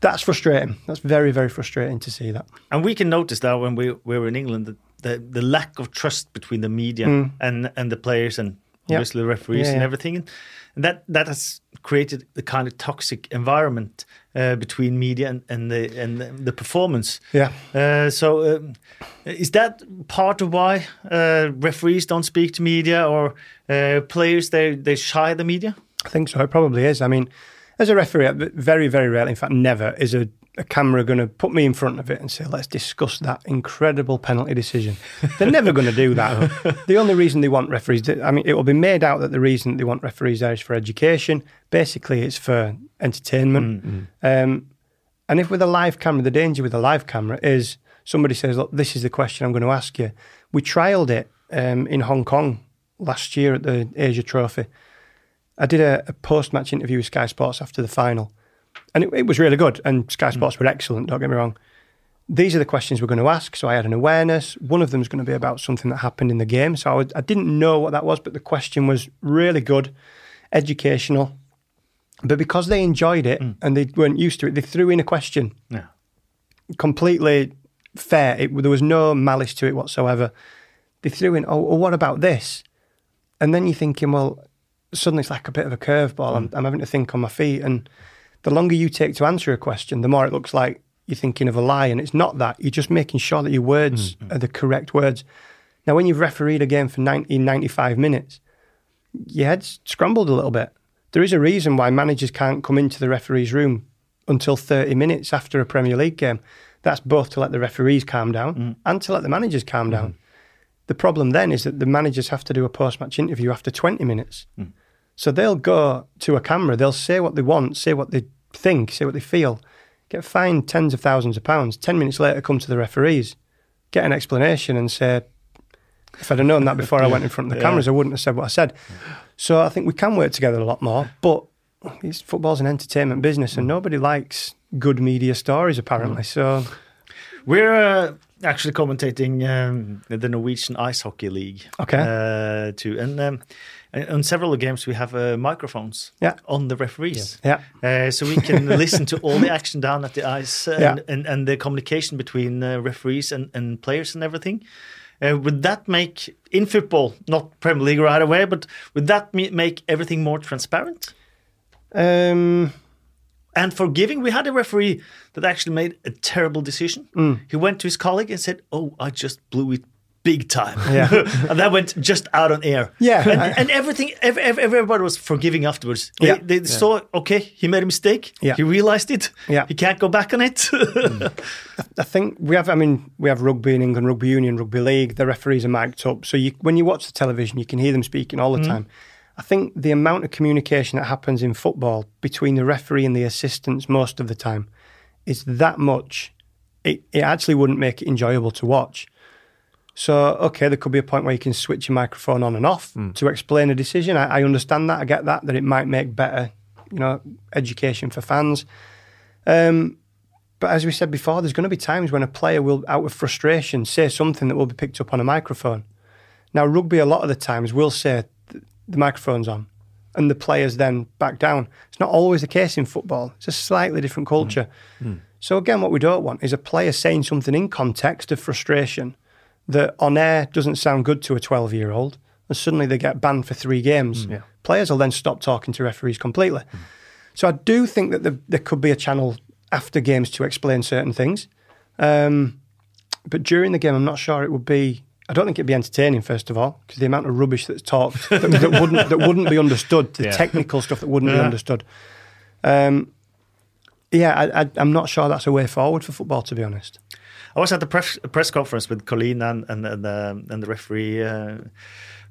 that's frustrating. That's very, very frustrating to see that. And we can notice that when we, we were in England, the, the, the lack of trust between the media and, and the players and Mm. Obviously the referees Yeah, and yeah. everything. And that, that has created the kind of toxic environment uh, between media and, and, the, and the, the performance. Yeah. Uh, so, um, is that part of why uh, referees don't speak to media or uh, players they they shy the media? I think so. It probably is. I mean, as a referee, very, very rarely, in fact, never, is a, a camera going to put me in front of it and say, let's discuss that incredible penalty decision. They're never going to do that. the only reason they want referees, I mean, it will be made out that the reason they want referees there is for education. Basically, it's for entertainment. Um, and if with a live camera, the danger with a live camera is somebody says, look, this is the question I'm going to ask you. We trialled it um, in Hong Kong last year at the Asia Trophy. I did a, a post match interview with Sky Sports after the final, and it, it was really good. And Sky Sports were excellent, don't get me wrong. These are the questions we're going to ask. So I had an awareness. One of them is going to be about something that happened in the game. So I, would, I didn't know what that was, but the question was really good, educational. But because they enjoyed it mm. and they weren't used to it, they threw in a question Yeah. completely fair. It, there was no malice to it whatsoever. They threw in, oh, well, what about this? And then you're thinking, well, suddenly it's like a bit of a curveball. I'm, hmm. I'm having to think on my feet. And the longer you take to answer a question, the more it looks like you're thinking of a lie. And it's not that. You're just making sure that your words hmm, hmm. are the correct words. Now, when you've refereed a game for 90, 95 minutes, your head's scrambled a little bit. There is a reason why managers can't come into the referee's room until 30 minutes after a Premier League game. That's both to let the referees calm down and to let the managers calm down. The problem then is that the managers have to do a post match interview after 20 minutes. So they'll go to a camera, they'll say what they want, say what they think, say what they feel. get fined tens of thousands of pounds. Ten minutes later, come to the referees, get an explanation, and say, if I'd have known that before I went in front of the Yeah. cameras, I wouldn't have said what I said. So I think we can work together a lot more. But it's, football's an entertainment business, and nobody likes good media stories apparently. So We're uh, actually commentating um, the Norwegian Ice Hockey League. Okay. Uh, too, and um, on several games we have uh, microphones. Yeah. On the referees. yeah, Uh, so we can listen to all the action down at the ice uh, Yeah. and, and, and the communication between uh, referees and, and players and everything. Uh, would that make in football, not Premier League right away, but would that make everything more transparent um, and forgiving? We had a referee that actually made a terrible decision. Mm. He went to his colleague and said, "Oh, I just blew it." Big time, Yeah. and that went just out on air. Yeah. and, and everything, ev ev everybody was forgiving afterwards. They, Yeah. they saw, okay, he made a mistake. Yeah. he realized it. Yeah. he can't go back on it. I think we have. I mean, we have rugby in England, rugby union, rugby league. The referees are mic'd up, so you, when you watch the television, you can hear them speaking all the mm-hmm. time. I think the amount of communication that happens in football between the referee and the assistants most of the time is that much. It, it actually wouldn't make it enjoyable to watch. So, okay, there could be a point where you can switch your microphone on and off hmm. to explain a decision. I, I understand that. I get that, that it might make better, you know, education for fans. Um, but as we said before, there's going to be times when a player will, out of frustration, say something that will be picked up on a microphone. Now, rugby, a lot of the times, will say th- the microphone's on, and the players then back down. It's not always the case in football. It's a slightly different hmm. culture. Hmm. So again, what we don't want is a player saying something in context of frustration that on air doesn't sound good to a 12 year old, and suddenly they get banned for three games. Yeah. Players will then stop talking to referees completely. So I do think that the, there could be a channel after games to explain certain things. Um, but during the game, I'm not sure it would be. I don't think it'd be entertaining. First of all, because the amount of rubbish that's talked that, that wouldn't that wouldn't be understood, the Yeah. technical stuff that wouldn't be understood. Um, yeah, I, I, I'm not sure that's a way forward for football, to be honest. I was at the press, press conference with Collina and and and, um, and the referee uh,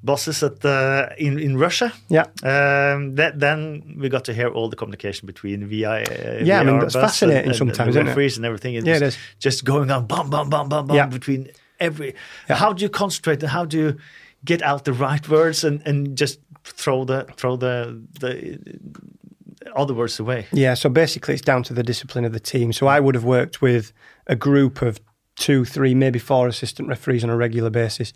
bosses at the, in in Russia. Yeah, Um, that, then we got to hear all the communication between VI. Uh, Yeah, I mean, that's fascinating and, sometimes, and isn't it? referees and everything. It Yeah, it is. just going on, bum bum bum bum bum Yeah. between every. Yeah. How do you concentrate and how do you get out the right words and, and just throw the throw the the other words away? Yeah, so basically it's down to the discipline of the team. So I would have worked with a group of two, three, maybe four assistant referees on a regular basis.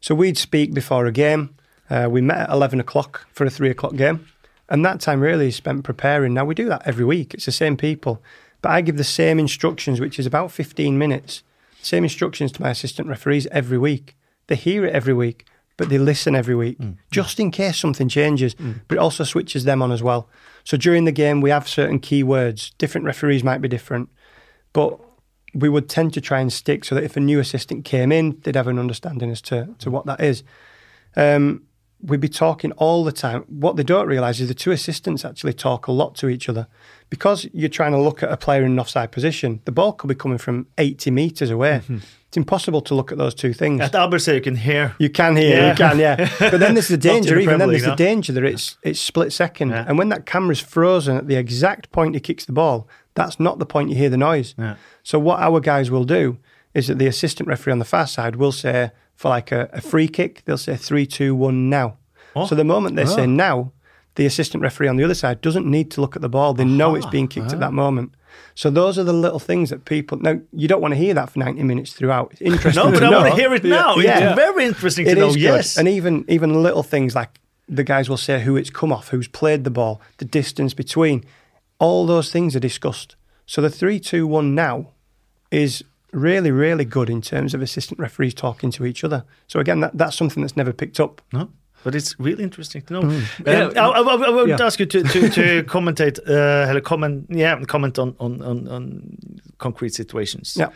So we'd speak before a game. Uh, we met at 11 o'clock for a three o'clock game. And that time really is spent preparing. Now we do that every week, it's the same people. But I give the same instructions, which is about 15 minutes, same instructions to my assistant referees every week. They hear it every week, but they listen every week, just in case something changes. But it also switches them on as well. So during the game, we have certain keywords. Different referees might be different, but we would tend to try and stick so that if a new assistant came in, they'd have an understanding as to, to what that is. Um, we'd be talking all the time. What they don't realise is the two assistants actually talk a lot to each other. Because you're trying to look at a player in an offside position, the ball could be coming from 80 metres away. It's impossible to look at those two things. At Albert, you can hear. You can hear, Yeah. you can, yeah. But then there's the danger, the even then there's the danger that it's it's split second. Yeah. And when that camera's frozen at the exact point he kicks the ball, that's not the point you hear the noise. Yeah. So what our guys will do is that the assistant referee on the far side will say for like a, a free kick, they'll say three, two, one now. Oh. So the moment they Oh. say ah. now, the assistant referee on the other side doesn't need to look at the ball. They know it's being kicked at ah. that moment. So those are the little things that people now you don't want to hear that for 90 minutes throughout. It's interesting. No, but to I know. want to hear it now. Yeah. It's very interesting to It know. good. Yes. And even even little things like the guys will say who it's come off, who's played the ball, the distance between. All those things are discussed. So the three, two, one now is really, really good in terms of assistant referees talking to each other. So again, that, that's something that's never picked up. No, but it's really interesting to know. Mm. Yeah. I, I, I, I would Yeah. ask you to to, to commentate, uh, comment, yeah, comment on on on, on concrete situations. Yeah.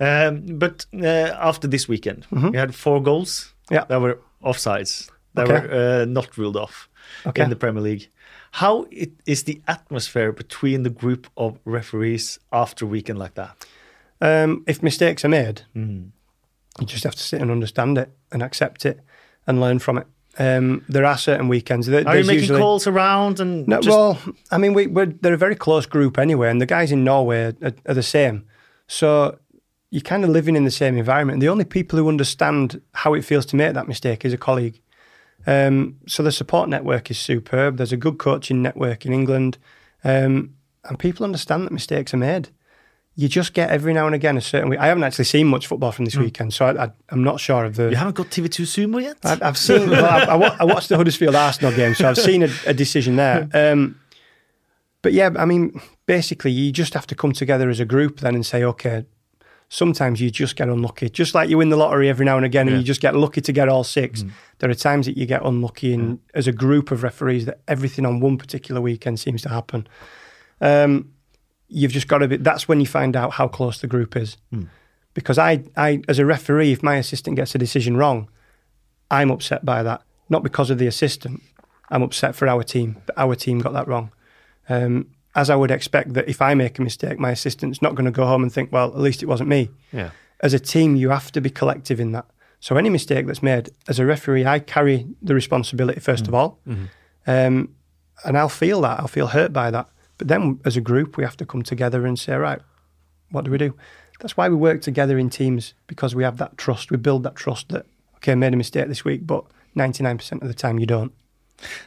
Um, but uh, after this weekend, we had four goals. Yeah. that were offsides. That Okay. were uh, not ruled off Okay. in the Premier League. How it, is the atmosphere between the group of referees after a weekend like that? Um, if mistakes are made, Mm. you just have to sit and understand it and accept it and learn from it. Um, there are certain weekends. There, Are you making usually, calls around and No, just, well, I mean, we, we're they're a very close group anyway, and the guys in Norway are, are the same. So you're kind of living in the same environment. And the only people who understand how it feels to make that mistake is a colleague. Um, so the support network is superb. There's a good coaching network in England, um, and people understand that mistakes are made. You just get every now and again a certain week. I haven't actually seen much football from this weekend, so I, I, I'm not sure of the. you haven't got TV2 Sumo yet? I've, I've seen. well, I, I, I watched the Huddersfield Arsenal game, so I've seen a, a decision there. Um, but yeah, I mean, basically, you just have to come together as a group then and say, okay. Sometimes you just get unlucky, just like you win the lottery every now and again, and you just get lucky to get all six. There are times that you get unlucky, and as a group of referees, that everything on one particular weekend seems to happen. Um, you've just got to be. That's when you find out how close the group is. Because I, I, as a referee, if my assistant gets a decision wrong, I'm upset by that. Not because of the assistant. I'm upset for our team. But our team got that wrong. Um, as I would expect that if I make a mistake, my assistant's not going to go home and think, well, at least it wasn't me. Yeah. As a team, you have to be collective in that. So any mistake that's made, as a referee, I carry the responsibility 1st of all. Um, and I'll feel that. I'll feel hurt by that. But then as a group, we have to come together and say, right, what do we do? That's why we work together in teams because we have that trust. We build that trust that, okay, I made a mistake this week, but 99% of the time you don't.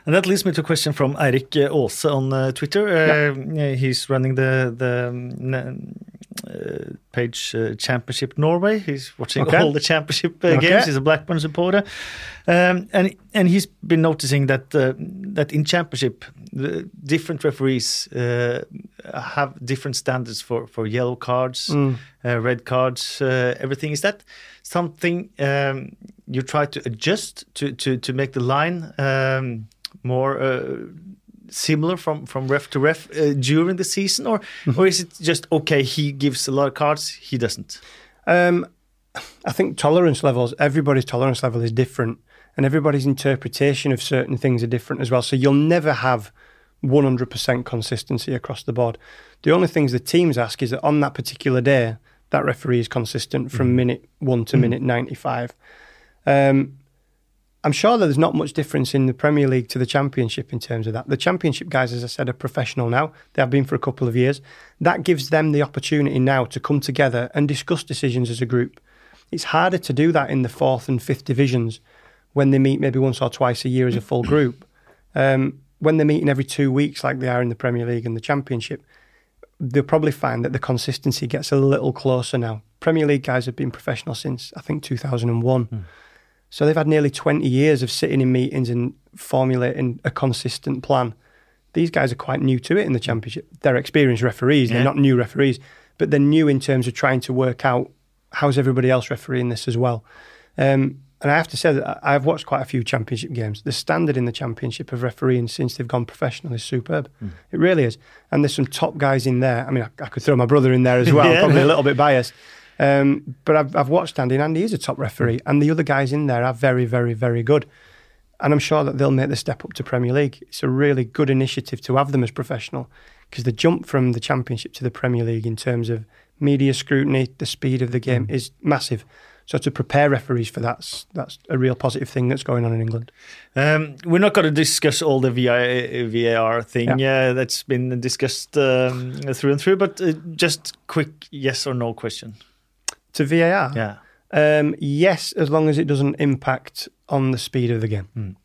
And that leads me to a question from Eirik uh, Aase on uh, Twitter. Uh, yeah, He's running the the um, uh, page uh, Championship Norway. He's watching Okay. all the championship uh, Okay. games. He's a Blackburn supporter, um, and and he's been noticing that uh, that in Championship, the different referees have different standards for for yellow cards, uh, red cards, everything. Is that something um, you try to adjust to to to make the line um, more uh, similar from from ref to ref uh, during the season, or or is it just okay? He gives a lot of cards, he doesn't. Um, I think tolerance levels, everybody's tolerance level is different, and everybody's interpretation of certain things are different as well. So you'll never have 100% consistency across the board. The only things the teams ask is that on that particular day, that referee is consistent from minute one to minute 95. Um, I'm sure that there's not much difference in the Premier League to the Championship in terms of that. The Championship guys, as I said, are professional now. They have been for a couple of years. That gives them the opportunity now to come together and discuss decisions as a group. It's harder to do that in the fourth and fifth divisions when they meet maybe once or twice a year as a full group. Um, when they're meeting every two weeks, like they are in the Premier League and the Championship, they'll probably find that the consistency gets a little closer now. Premier League guys have been professional since I think 2001. So they've had nearly 20 years of sitting in meetings and formulating a consistent plan. These guys are quite new to it in the championship. They're experienced referees, Yeah. they're not new referees, but they're new in terms of trying to work out how's everybody else refereeing this as well. Um, and I have to say that I- I've watched quite a few championship games. The standard in the championship of refereeing since they've gone professional is superb. Hmm. It really is. And there's some top guys in there. I mean, I, I could throw my brother in there as well, Yeah. probably a little bit biased. Um, but I've, I've watched Andy, and Andy is a top referee, hmm. and the other guys in there are very, very, very good. And I'm sure that they'll make the step up to Premier League. It's a really good initiative to have them as professional because the jump from the Championship to the Premier League in terms of media scrutiny, the speed of the game hmm. is massive. So to prepare referees for that's that's a real positive thing that's going on in England. Um, we're not going to discuss all the VAR thing uh, that's been discussed um, through and through, but uh, just quick yes or no question. To VAR, Yeah. um, yes, as long as it doesn't impact on the speed of the game.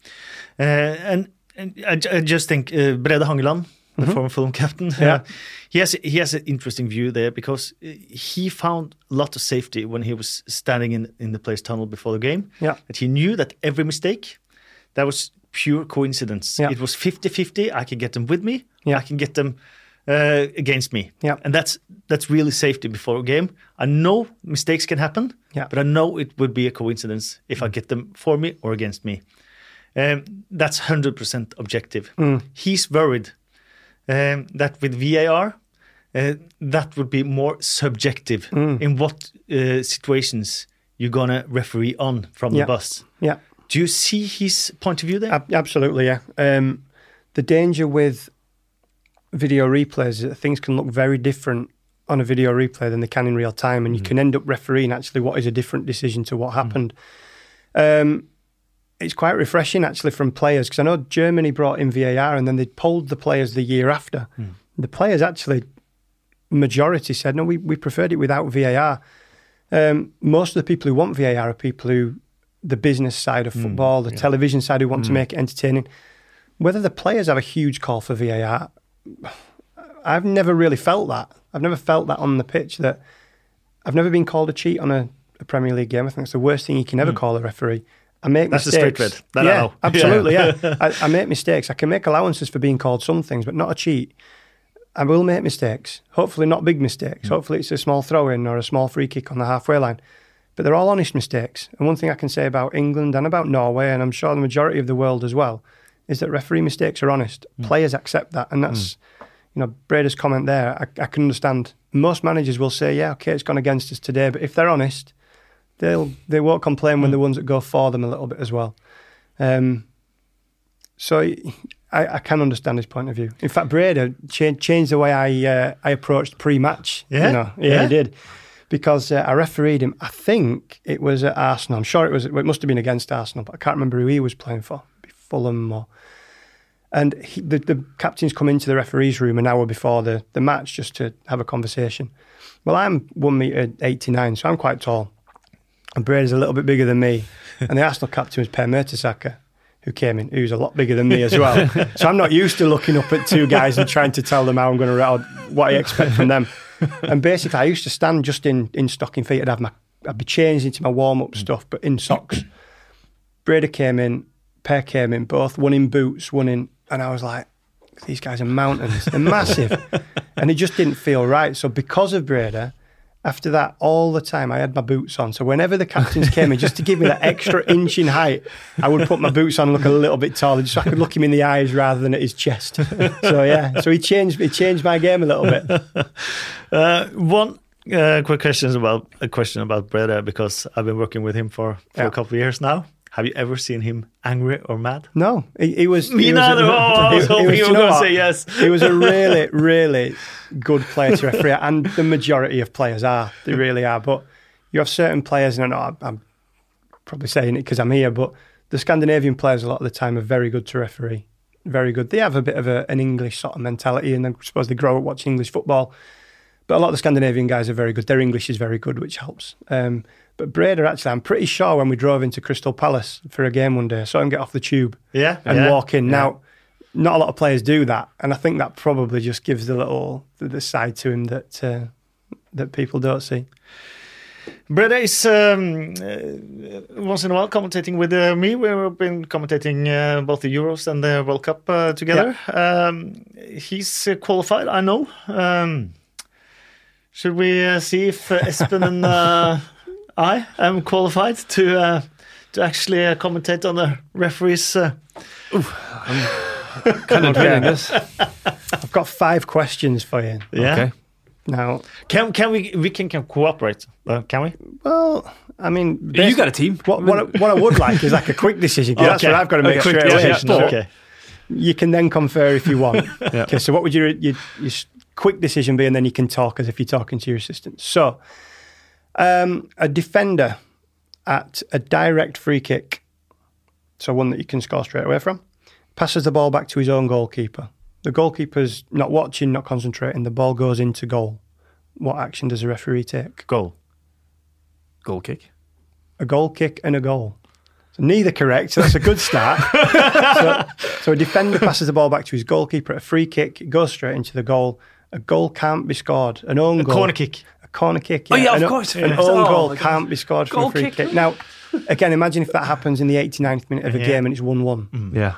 Uh, and, and I, I just think uh, Brede Hangeland, the former Fulham captain, Mm-hmm. Yeah. uh, he has he has an interesting view there because uh, he found a lot of safety when he was standing in in the players' tunnel before the game. Yeah. That he knew that every mistake that was pure coincidence. Yeah. It was 50-50. I can get them with me. Yeah. I can get them uh, against me. Yeah. And that's that's really safety before a game. I know mistakes can happen, Yeah. but I know it would be a coincidence if I get them for me or against me. Um, that's 100% objective. He's worried um, that with VAR, uh, that would be more subjective in what uh, situations you're going to referee on from Yeah. the bus. Yeah. Do you see his point of view there? Ab- absolutely, yeah. Um, the danger with video replays is that things can look very different on a video replay than they can in real time, and you can end up refereeing actually what is a different decision to what happened. Um, it's quite refreshing actually from players because I know Germany brought in VAR and then they polled the players the year after. Hmm. The players actually, majority said, no, we, we preferred it without VAR. Um, most of the people who want VAR are people who, the business side of hmm. football, the television side who want to hmm. make it entertaining. Whether the players have a huge call for VAR, I've never really felt that. I've never felt that on the pitch that I've never been called a cheat on a, a Premier League game. I think it's the worst thing you can ever call a referee. I make That's mistakes. straight red. That I yeah, absolutely. Yeah, I, I make mistakes. I can make allowances for being called some things, but not a cheat. I will make mistakes. Hopefully, not big mistakes. Mm. Hopefully, it's a small throw in or a small free kick on the halfway line. But they're all honest mistakes. And one thing I can say about England and about Norway, and I'm sure the majority of the world as well, is that referee mistakes are honest. Mm. Players accept that. And that's, mm. you know, Brady's comment there, I, I can understand. Most managers will say, yeah, okay, it's gone against us today. But if they're honest, they'll they won't complain when the ones that go for them a little bit as well. Um, so I, I can understand his point of view. In fact, Brady changed, changed the way I uh, I approached pre-match. Yeah? you know? yeah, Yeah? he did. Because uh, I refereed him. I think it was at Arsenal. I'm sure it was. It must have been against Arsenal, but I can't remember who he was playing for. Fulham or. And he, the, the captains come into the referee's room an hour before the, the match just to have a conversation. Well, I'm one meter eighty nine, so I'm quite tall. And Brady's a little bit bigger than me. And the Arsenal captain was Per Mertesacker, who came in, who's a lot bigger than me as well. so I'm not used to looking up at two guys and trying to tell them how I'm going to what I expect from them. And basically, I used to stand just in, in stocking feet. I'd have my, I'd be changed into my warm up mm. stuff, but in socks. Brady came in, Per came in, both one in boots, one in, and I was like, these guys are mountains. They're massive. and it just didn't feel right. So because of Brady, after that, all the time I had my boots on. So whenever the captains came in, just to give me that extra inch in height, I would put my boots on and look a little bit taller, just so I could look him in the eyes rather than at his chest. So yeah, so he changed he changed my game a little bit. Uh, one uh, quick question about a question about Brede because I've been working with him for, for Yeah. a couple of years now. Have you ever seen him angry or mad? No, he, he was. Me he was neither. a- Oh, I was hoping was- you were going to say yes. He was a really, really good player to referee, and the majority of players are. They really are. But you have certain players, and I know I'm, I'm probably saying it because I'm here, but the Scandinavian players a lot of the time are very good to referee. Very good. They have a bit of a, an English sort of mentality, and I suppose they grow up watching English football. But a lot of the Scandinavian guys are very good. Their English is very good, which helps. Um, but Brede, actually, I'm pretty sure when we drove into Crystal Palace for a game one day, I saw him get off the tube Yeah, and yeah, walk in. yeah. Now, not a lot of players do that, and I think that probably just gives the little the, the side to him that uh, that people don't see. Brede is um, uh, once in a while commentating with uh, me. We've been commentating uh, both the Euros and the World Cup uh, together. Um, he's uh, qualified, I know. Um, should we uh, see if uh, Espen and uh, I am qualified to uh, to actually uh, commentate on the referees? Uh, Kind of dreading this. I've got five questions for you. yeah. Okay. Now, Can can we we can, can cooperate? Uh, can we? well, I mean, You got a team. What, what, I- what I would like is like a quick decision. 'cause That's what I've got to make quick straight away. decision, But Okay. You can then confer if you want. Yeah. Okay, so what would your, your your quick decision be, and then you can talk as if you're talking to your assistant. So, um, a defender at a direct free kick, so one that you can score straight away from, passes the ball back to his own goalkeeper. The goalkeeper's not watching, not concentrating. The ball goes into goal. What action does the referee take? Goal. Goal kick. a goal kick and a goal. So neither correct. So that's a good start. so, so a defender passes the ball back to his goalkeeper. A free kick goes straight into the goal. A goal can't be scored. An own A goal. corner kick. A corner kick. Oh, yeah, of An course. An Yeah. own Oh, goal can't be scored from Goal a free kick. kick. Now, again, imagine if that happens in the 89th minute of a Yeah. game and it's 1 1. Mm. Yeah.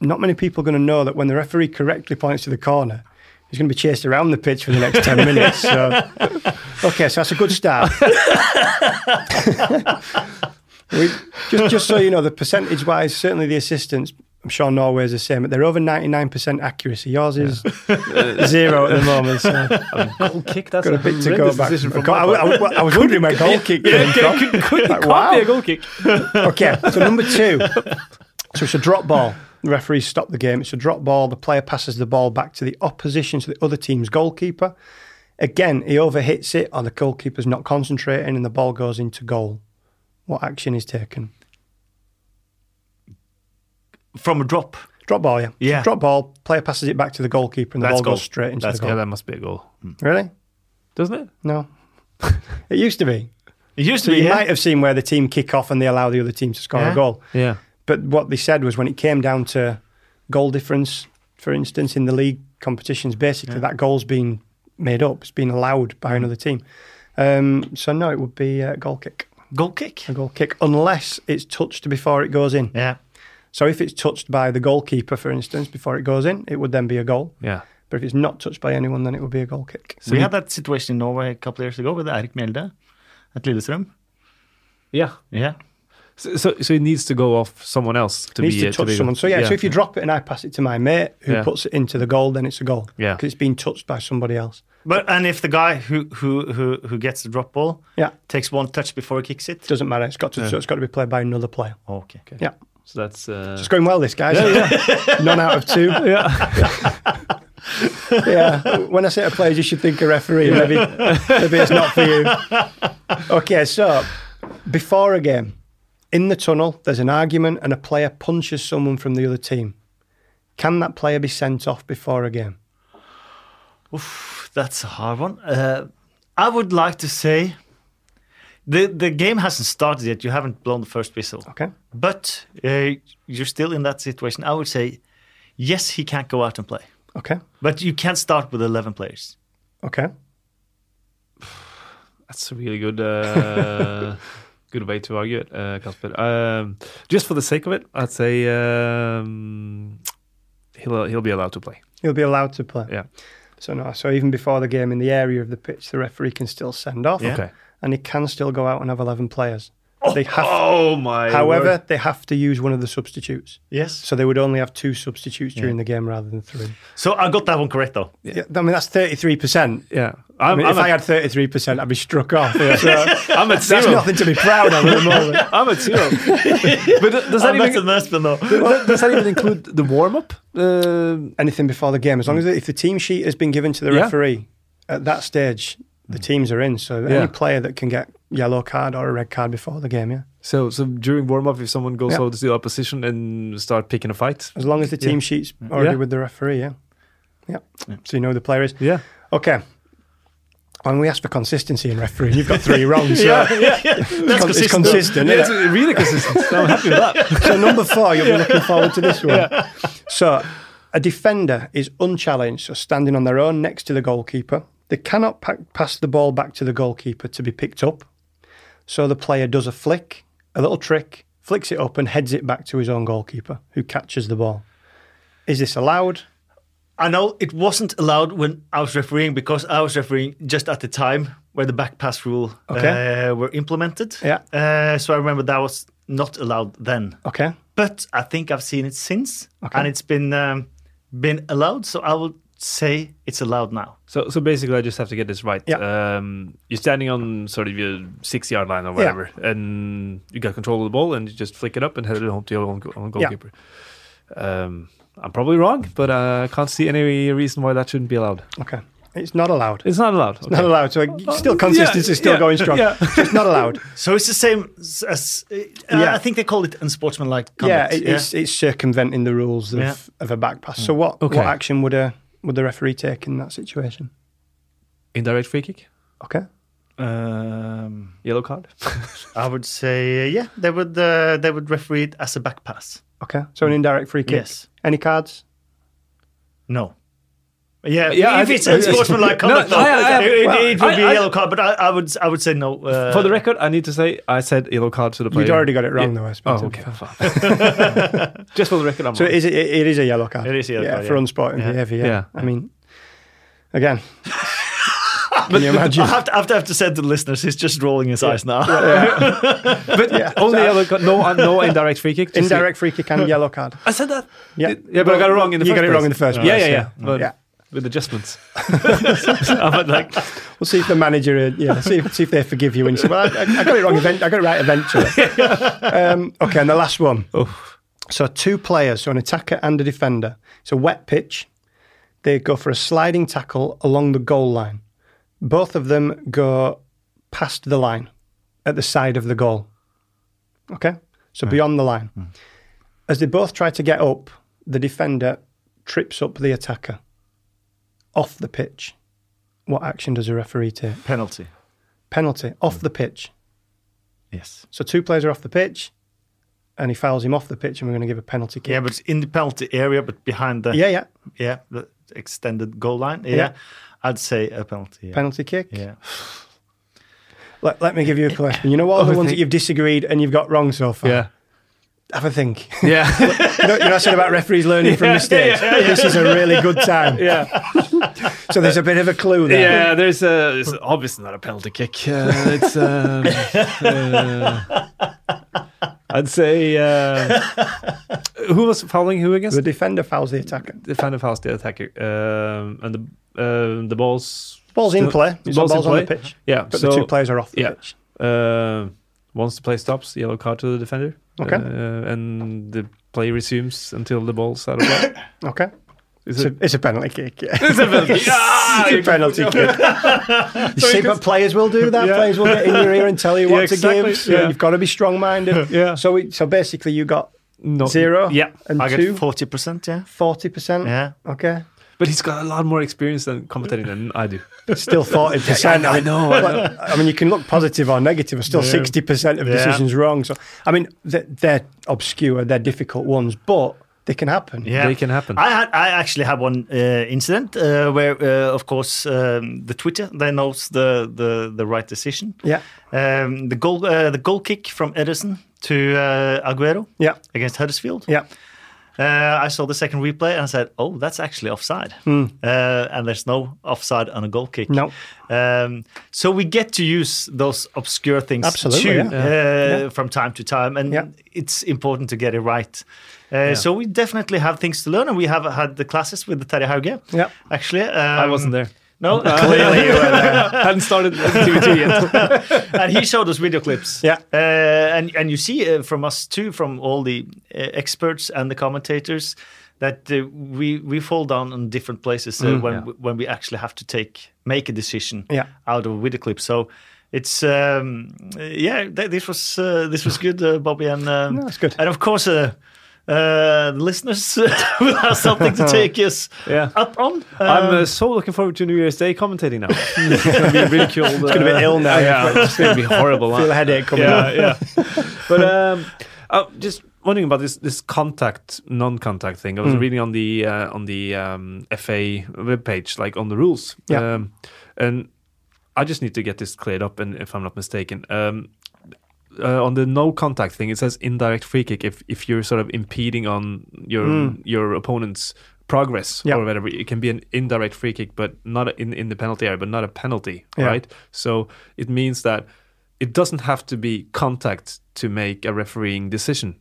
Not many people are going to know that when the referee correctly points to the corner, he's going to be chased around the pitch for the next 10 minutes. So, okay, so that's a good start. we, just, just so you know, the percentage wise, certainly the assistants, I'm sure Norway is the same, but they're over 99% accuracy. Yours is zero at the moment. So um, Goal kick. That's got a bit to go back. decision I, I- I- I was wondering where goal kick came from. Could, could, Like, can't wow. be a goal kick. Okay, so number two. So it's a drop ball. The referees stop the game. It's a drop ball. The player passes the ball back to the opposition, to the other team's goalkeeper. Again, he overhits it, or the goalkeeper's not concentrating, and the ball goes into goal. What action is taken? From a drop. Drop ball, yeah. Yeah. Drop ball, player passes it back to the goalkeeper and the That's ball goes goal. straight into That's the Yeah, goal. that must be a goal, Really? doesn't it? No. it used to be. It used So to be. you yeah. might have seen where the team kick off and they allow the other team to score Yeah. a goal. Yeah. But what they said was when it came down to goal difference, for instance, in the league competitions, basically that goal's been made up. It's been allowed by another team. Um, so no, it would be a goal kick. Goal kick. A goal kick, unless it's touched before it goes in. Yeah. So if it's touched by the goalkeeper, for instance, before it goes in, it would then be a goal. Yeah. But if it's not touched by anyone, then it would be a goal kick. So we had that situation in Norway a couple of years ago with Erik Mjelde at Lillestrøm. Yeah. Yeah. So, so, so it needs to go off someone else to It needs be to touch be someone. So yeah, so if you drop it and I pass it to my mate who Yeah. puts it into the goal, then it's a goal. Yeah. because it's been touched by somebody else. But and if the guy who who who who gets the drop ball Yeah, takes one touch before he kicks it. doesn't matter. It's got to. So it's got to be played by another player. Okay. Yeah, so that's uh, it's going well. This guys. None out of two. yeah. yeah. When I say to players, you should think a referee. Maybe, maybe it's not for you. Okay, so before a game, in the tunnel, there's an argument and a player punches someone from the other team. Can that player be sent off before a game? Oof, that's a hard one. Uh, I would like to say the the game hasn't started yet. You haven't blown the first whistle, Okay. but uh, you're still in that situation. I would say yes, he can't go out and play, Okay. but you can't start with eleven players. Okay. That's a really good uh, good way to argue it, uh, Kasper. Um, just for the sake of it, I'd say um, he'll he'll be allowed to play. He'll be allowed to play. Yeah. So no. So even before the game, in the area of the pitch, the referee can still send off. Yeah. Okay. And he can still go out and have eleven players. They have. Oh my! however, word. they have to use one of the substitutes. Yes. So they would only have two substitutes during the game rather than three. So I got that one correct though. Yeah, I mean that's thirty three percent. yeah, I I'm, mean, I'm if at, I had thirty three percent, I'd be struck off. So I'm at that's nothing to be proud of at the moment. I'm at zero. but does that I'm even better than though. does, does that even include the warm up? Uh, Anything before the game, as long as if the team sheet has been given to the Yeah. referee at that stage, the teams are in. So Yeah. any player that can get yellow card or a red card before the game, yeah. so so during warm up, if someone goes Yeah. over to the opposition and start picking a fight, As long as the team Yeah. sheet's already with the referee, yeah. yeah. So you know who the player is. yeah, Okay. And we asked for consistency in refereeing. You've got three wrong. So yeah, yeah, yeah. it's, That's it's consistent. consistent. yeah, isn't it's it? really consistent. so I'm happy with that. so number four, you'll be looking forward to this one. So a defender is unchallenged, so standing on their own next to the goalkeeper. They cannot pa- pass the ball back to the goalkeeper to be picked up. So the player does a flick, a little trick, flicks it up and heads it back to his own goalkeeper, who catches the ball. Is this allowed? I know it wasn't allowed when I was refereeing because I was refereeing just at the time where the back pass rule Okay. uh, were implemented. Yeah. Uh, so I remember that was not allowed then. Okay. But I think I've seen it since, Okay. and it's been um, been allowed. So I would say it's allowed now. So, so basically, I just have to get this right. Yeah. Um, you're standing on sort of your six yard line or whatever, and you got control of the ball, and you just flick it up and head it home to your own, go- own goalkeeper. Um, I'm probably wrong, but uh, I can't see any reason why that shouldn't be allowed. Okay. It's not allowed. It's not allowed. Not allowed. So still consistency, yeah, still yeah, going strong. yeah. It's not allowed. So it's the same as, as uh, Yeah. I think they call it unsportsmanlike yeah, conduct. it, it's it's circumventing the rules of, Yeah. of a back pass. So what Okay. what action would a would the referee take in that situation? Indirect free kick, Okay. Um, yellow card. I would say uh, yeah, they would uh, they would referee it as a back pass. Okay. So an indirect free kick. Yes. Any cards? No. Yeah, Yeah, if I it's think- unsportsmanlike No, conduct, though, I- I- it, it- well, it would be I- a yellow card. But I, I would I would say no. Uh, For the record, I need to say I said yellow card to the player. You'd already got it wrong Yeah. though, I suppose. Oh, okay. just for the record, I'm So wrong. is it, it is a yellow card. It is a yellow yeah, card, for yeah. unsporting Yeah. behaviour. Yeah. Yeah. I mean, again, can you imagine? I have to, I have to have to say to the listeners, he's just rolling his eyes now. but only yellow card, no, uh, no indirect free kick. just- Indirect free kick and yellow card. I said that. Yeah. Yeah, but I got it wrong in the You first got it place. wrong in the first Yeah, place, yeah, yeah. Yeah. But Yeah. With adjustments. Like, We'll see if the manager, uh, yeah, see if, see if they forgive you. And you say, well, I, I got it wrong. Event, I got it right eventually. um, okay, and the last one. So two players, so an attacker and a defender. It's a wet pitch. They go for a sliding tackle along the goal line. Both of them go past the line at the side of the goal. Okay, so beyond the line. As they both try to get up, the defender trips up the attacker off the pitch. What action does a referee take? Penalty. Penalty off mm. the pitch. Yes. So two players are off the pitch, and he fouls him off the pitch, and we're going to give a penalty kick. Yeah, but it's in the penalty area, but behind the yeah, yeah. yeah the extended goal line. Yeah, Yeah. I'd say a penalty. Yeah. penalty kick. yeah. Let, let me give you a question. You know what all the ones that you've disagreed and you've got wrong so far. Yeah. Have a think. Yeah. you, know, you know I said about referees learning from mistakes. This is a really good time. yeah. So there's a bit of a clue there. Yeah, there's a it's obviously not a penalty kick. Uh, it's um, uh, I'd say uh, who was fouling who against The defender fouls the attacker. the defender fouls the attacker, um, and the uh, the balls Ball's in play. It's ball's in ball's on the play. pitch. Yeah, But so the two players are off the yeah. pitch. uh, once the play stops, yellow card to the defender. Okay. uh, and the play resumes until the ball's out of play. Okay. Is It's it? a, it's a penalty kick. Yeah. It's a penalty. Ah, It's a penalty kick. you see, but players will do that. Yeah. Players will get in your ear and tell you Yeah, what exactly. to give. So Yeah. You've got to be strong-minded. Yeah. So, we, so basically, you got No. zero. Yeah, And I two. get forty percent. Yeah, Forty percent. yeah. Okay. But he's got a lot more experience than commentating than I do. Still forty percent. I know. I know. I mean, you can look positive or negative. But still, Yeah. sixty percent of Yeah. decisions wrong. So, I mean, they're, they're obscure. They're difficult ones, but they can happen. Yeah, They can happen. I had, I actually had one uh, incident uh, where, uh, of course, um, the Twitter they knows the the, the right decision. Yeah. Um, the goal, uh, the goal kick from Ederson to uh, Aguero Yeah. against Huddersfield. Yeah. Uh, I saw the second replay and I said, "Oh, that's actually offside." Uh, and there's no offside on a goal kick. No. Um, so we get to use those obscure things Absolutely, too, yeah. uh, from time to time, and Yeah. it's important to get it right. Uh, So we definitely have things to learn, and we have had the classes with the Terje Hauge. Yeah. Actually, I um, wasn't there. No, clearly you hadn't started TV2 yet. and he showed us video clips. Yeah. uh, and and you see uh, from us too, from all the uh, experts and the commentators, that uh, we we fall down on different places uh, when yeah. when we actually have to take make a decision Yeah. out of a video clip. So. It's um, yeah. Th- this was uh, this was good, uh, Bobby, and um, No, good. And of course, uh, uh, listeners will have something to take us Yeah. up on. I'm Um, uh, so looking forward to New Year's Day commentating now. it's going to be ridiculed. It's gonna be ill now. Yeah, it's going to be horrible. Feel a huh? headache coming yeah, on. yeah. But um, uh, just wondering about this this contact non-contact thing. I was Mm. reading on the uh, on the um, FA webpage, like on the rules, Yeah. um, and I just need to get this cleared up. And if I'm not mistaken. Um, uh, on the no contact thing, it says indirect free kick if, if you're sort of impeding on your your opponent's progress Mm. Yeah. or whatever. It can be an indirect free kick, but not in in the penalty area, but not a penalty, Yeah. right? So it means that it doesn't have to be contact to make a refereeing decision.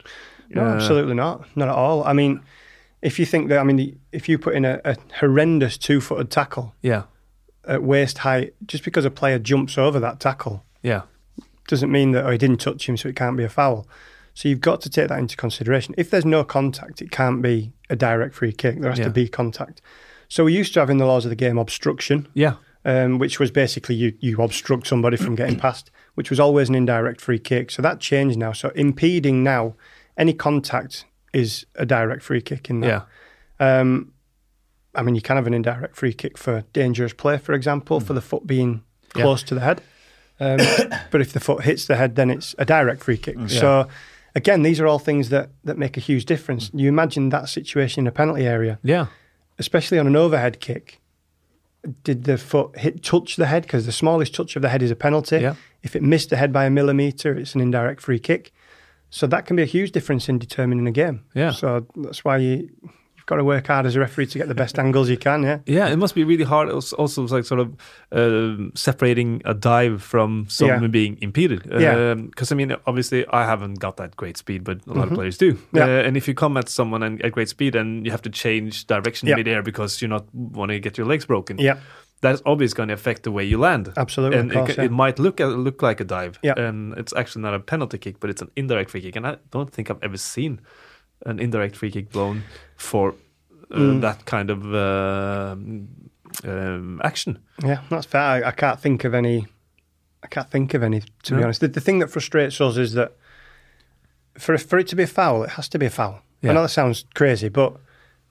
No, Uh, absolutely not. Not at all. I mean, if you think that, I mean, if you put in a, a horrendous two-footed tackle Yeah, at waist height, just because a player jumps over that tackle yeah, doesn't mean that oh, he didn't touch him, so it can't be a foul. So you've got to take that into consideration. If there's no contact, it can't be a direct free kick. There has Yeah. to be contact. So we used to have in the laws of the game obstruction, yeah, um, which was basically you you obstruct somebody from getting past, which was always an indirect free kick. So that changed now. So impeding now, any contact is a direct free kick in that. yeah, Um, I mean, you can have an indirect free kick for dangerous play, for example, for the foot being Yeah. close to the head. Um, but if the foot hits the head, then it's a direct free kick. So, again, these are all things that, that make a huge difference. You imagine that situation in a penalty area, yeah, especially on an overhead kick. Did the foot hit touch the head? Because the smallest touch of the head is a penalty. Yeah. If it missed the head by a millimeter, it's an indirect free kick. So that can be a huge difference in determining a game. Yeah. So that's why you, got to work hard as a referee to get the best angles you can. Yeah. yeah. It must be really hard. Also, also like sort of um separating a dive from someone Yeah. being impeded. Yeah. Because I mean, obviously, I haven't got that great speed, but a lot of players do. Mm-hmm. Yeah. Uh, and if you come at someone and at great speed, and you have to change direction Yeah. midair because you're not want to get your legs broken. Yeah. that's obviously going to affect the way you land. Absolutely, and course, it, yeah. it might look look like a dive. Yeah. and it's actually not a penalty kick, but it's an indirect free kick. And I don't think I've ever seen an indirect free kick blown for uh, Mm. that kind of um, um, action. Yeah, that's fair. I, I can't think of any. I can't think of any to be honest. The, the thing that frustrates us is that for for it to be a foul, it has to be a foul. I know that sounds crazy, but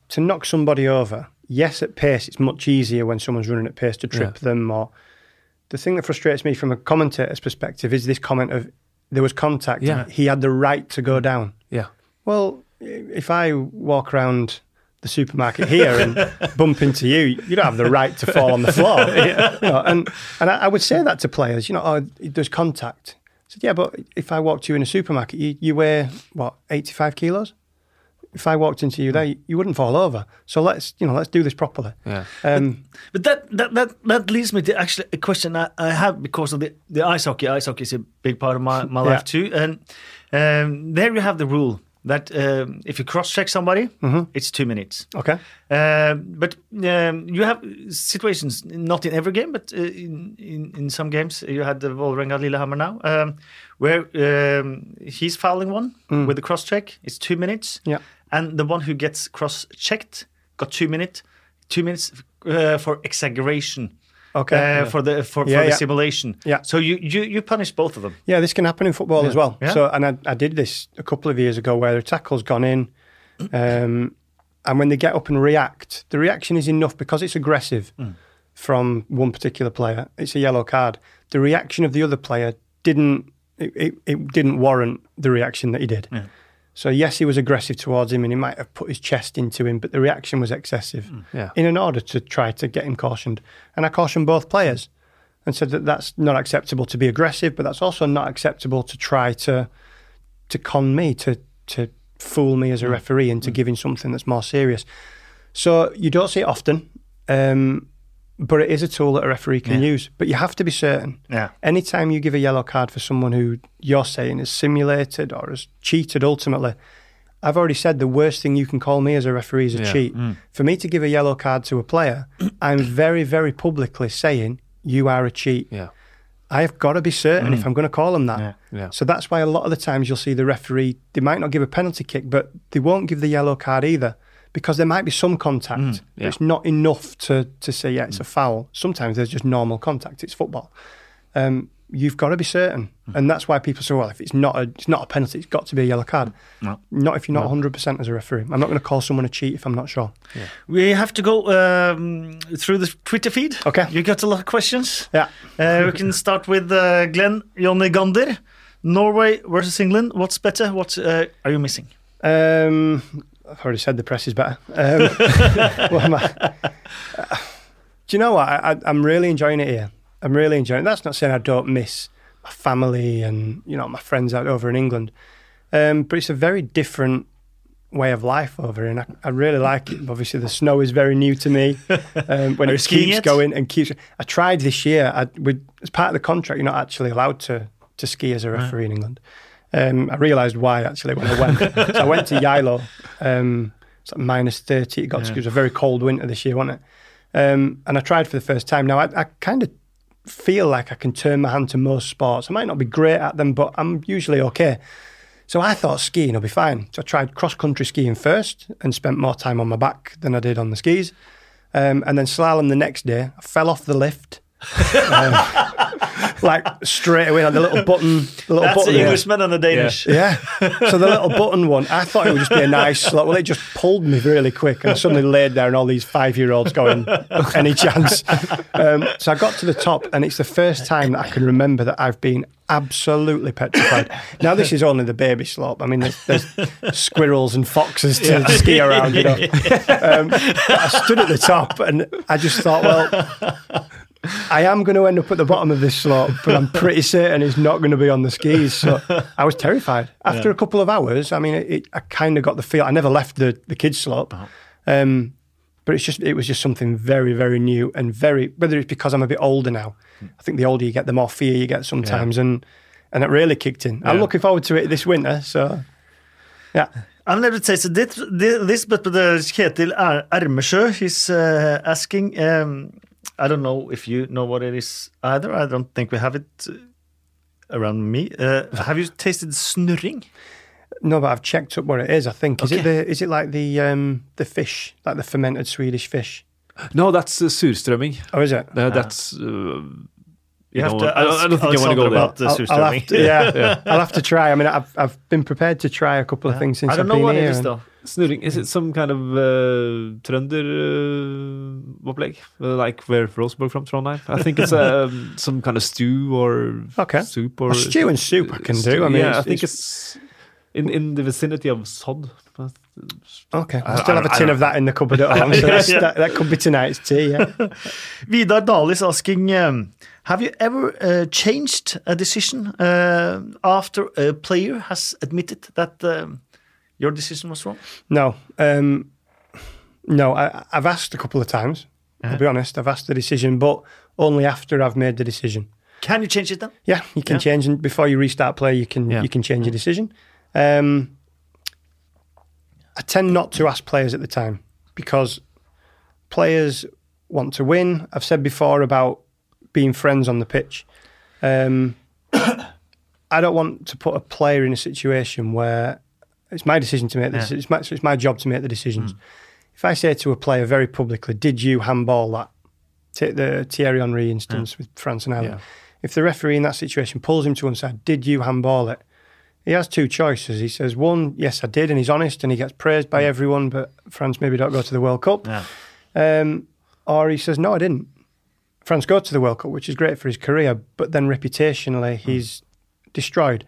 to knock somebody over, yes, at pace, it's much easier when someone's running at pace to trip Yeah. them. Or the thing that frustrates me from a commentator's perspective is this comment of there was contact. Yeah. He had the right to go down. Yeah. Well, if I walk around the supermarket here and bump into you, you don't have the right to fall on the floor. You know, and and I, I would say that to players, you know, oh, there's contact. I said, yeah, but if I walked you in a supermarket, you, you weigh what, 85 kilos? If I walked into you there, you, you wouldn't fall over. So let's, you know, let's do this properly. Yeah. Um, But that that that, that leads me to actually a question I, I have because of the, the ice hockey. Ice hockey is a big part of my, my Yeah. life too. And um, there you have the rule that um, if you cross check somebody, it's two minutes. okay. Um, but um, you have situations, not in every game, but uh, in, in, in some games. You had the Vålerenga Lillehammer now, um, where um, he's fouling one with the cross check. It's two minutes. Yeah. And the one who gets cross checked got two minutes, two minutes uh, for exaggeration. Okay. Uh, For the for, Yeah, for the yeah. simulation. Yeah. So you, you you punish both of them. Yeah, this can happen in football as well. Yeah. So, and I, I did this a couple of years ago where a tackle's gone in, um, and when they get up and react, the reaction is enough because it's aggressive from one particular player. It's a yellow card. The reaction of the other player didn't it, it, it didn't warrant the reaction that he did. So yes, he was aggressive towards him, and he might have put his chest into him, but the reaction was excessive. Hmm. Yeah. In an order to try to get him cautioned, and I cautioned both players and said that that's not acceptable to be aggressive, but that's also not acceptable to try to to con me, to to fool me as a hmm. referee into hmm. giving something that's more serious. So you don't see it often, um, but it is a tool that a referee can Yeah. use. But you have to be certain. Yeah. Anytime you give a yellow card for someone who you're saying is simulated or has cheated ultimately, I've already said the worst thing you can call me as a referee is a Yeah. cheat. Mm. For me to give a yellow card to a player, I'm very, very publicly saying you are a cheat. Yeah. I've got to be certain if mm. I'm going to call them that. Yeah. Yeah. So that's why a lot of the times you'll see the referee, they might not give a penalty kick, but they won't give the yellow card either because there might be some contact. but yeah. It's not enough to, to say, yeah, it's a foul. Sometimes there's just normal contact. It's football. Um, you've got to be certain. And that's why people say, well, if it's not a, it's not a penalty, it's got to be a yellow card. No. Not if you're not 100% as a referee. I'm not going to call someone a cheat if I'm not sure. We have to go um, through the Twitter feed. Okay. You got a lot of questions. Yeah. Uh, we can start with uh, Glenn Jonny Gander. Norway versus England. What's better? What uh, are you missing? Um, I've already said the press is better. Um, what am I- do you know what? I, I'm really enjoying it here. I'm really enjoying it. That's not saying I don't miss my family and you know my friends out over in England, um, but it's a very different way of life over here, and I, I really like it. Obviously, the snow is very new to me. Um, when it keeps yet? going and keeps, I tried this year. I, with, as part of the contract, you're not actually allowed to to ski as a referee in England. Um, I realised why actually when I went. so I went to Geilo. Um, it's like minus thirty. It got to, it was a very cold winter this year, wasn't it? Um, and I tried for the first time. Now I, I kind of feel like I can turn my hand to most sports. I might not be great at them, but I'm usually okay. So I thought skiing will be fine. So I tried cross country skiing first and spent more time on my back than I did on the skis. Um, and then slalom the next day. I fell off the lift. Um, like straight away on the little button, the little That's button. the. Englishman and the Danish. Yeah. So the little button one, I thought it would just be a nice slope. Well, it just pulled me really quick, and I suddenly laid there, and all these five-year-olds going, "Any chance?" Um, so I got to the top, and it's the first time that I can remember that I've been absolutely petrified. Now this is only the baby slope. I mean, there's, there's squirrels and foxes to ski around, you know. Um, I stood at the top, and I just thought, well. I am going to end up at the bottom of this slope, but I'm pretty certain it's not going to be on the skis. So I was terrified. After a couple of hours, I mean, it, it, I kind of got the feel. I never left the, the kids' slope, um, but it's just it was just something very very new and very. Whether it's because I'm a bit older now, I think the older you get, the more fear you get sometimes, and and it really kicked in. I'm looking forward to it this winter. So yeah, I've never tasted this, this but the Kjetil Er- Ermesjø, he's uh, asking. Um, I don't know if you know what it is either. I don't think we have it uh, around me. Uh, have you tasted snurring? no, but I've checked up what it is. I think is it the is it like the um the fish like the fermented Swedish fish? No, that's uh, surströmming. Oh, is it? Uh, That's uh, You have to I don't, I don't think I want to go there. about the I'll, I'll have to, yeah, I'll have to try. I mean, I've I've been prepared to try a couple of things since I don't I've know been what here. it is though. Snurring, is it some kind of uh, trønder uh, opplegg? Uh, like where Rosenborg from Trondheim? I think it's um, some kind of stew or Okay. soup or a stew and soup I can do. I mean, yeah, it's- I think it's, in in the vicinity of Sod. Okay, I I- still have a tin of that in the cupboard at home, so that's, that, that could be tonight's tea. Yeah. Vidar Dahl is asking, um, have you ever uh, changed a decision uh, after a player has admitted that um, your decision was wrong? No, um, no. I, I've asked a couple of times. Uh-huh. I'll be honest. I've asked the decision, but only after I've made the decision. Can you change it then? Yeah, you can Yeah. change and before you restart play. You can Yeah. you can change your decision. Um, I tend not to ask players at the time because players want to win. I've said before about being friends on the pitch. Um, I don't want to put a player in a situation where it's my decision to make this. Yeah. It's my it's my job to make the decisions. If I say to a player very publicly, "Did you handball that?" Take the Thierry Henry instance with France and Ireland. Yeah. If the referee in that situation pulls him to one side, "Did you handball it?" He has two choices. He says, "One, yes, I did," and he's honest and he gets praised by everyone, but France maybe don't go to the World Cup. Yeah. Um, or he says, "No, I didn't." France go to the World Cup, which is great for his career, but then reputationally he's destroyed.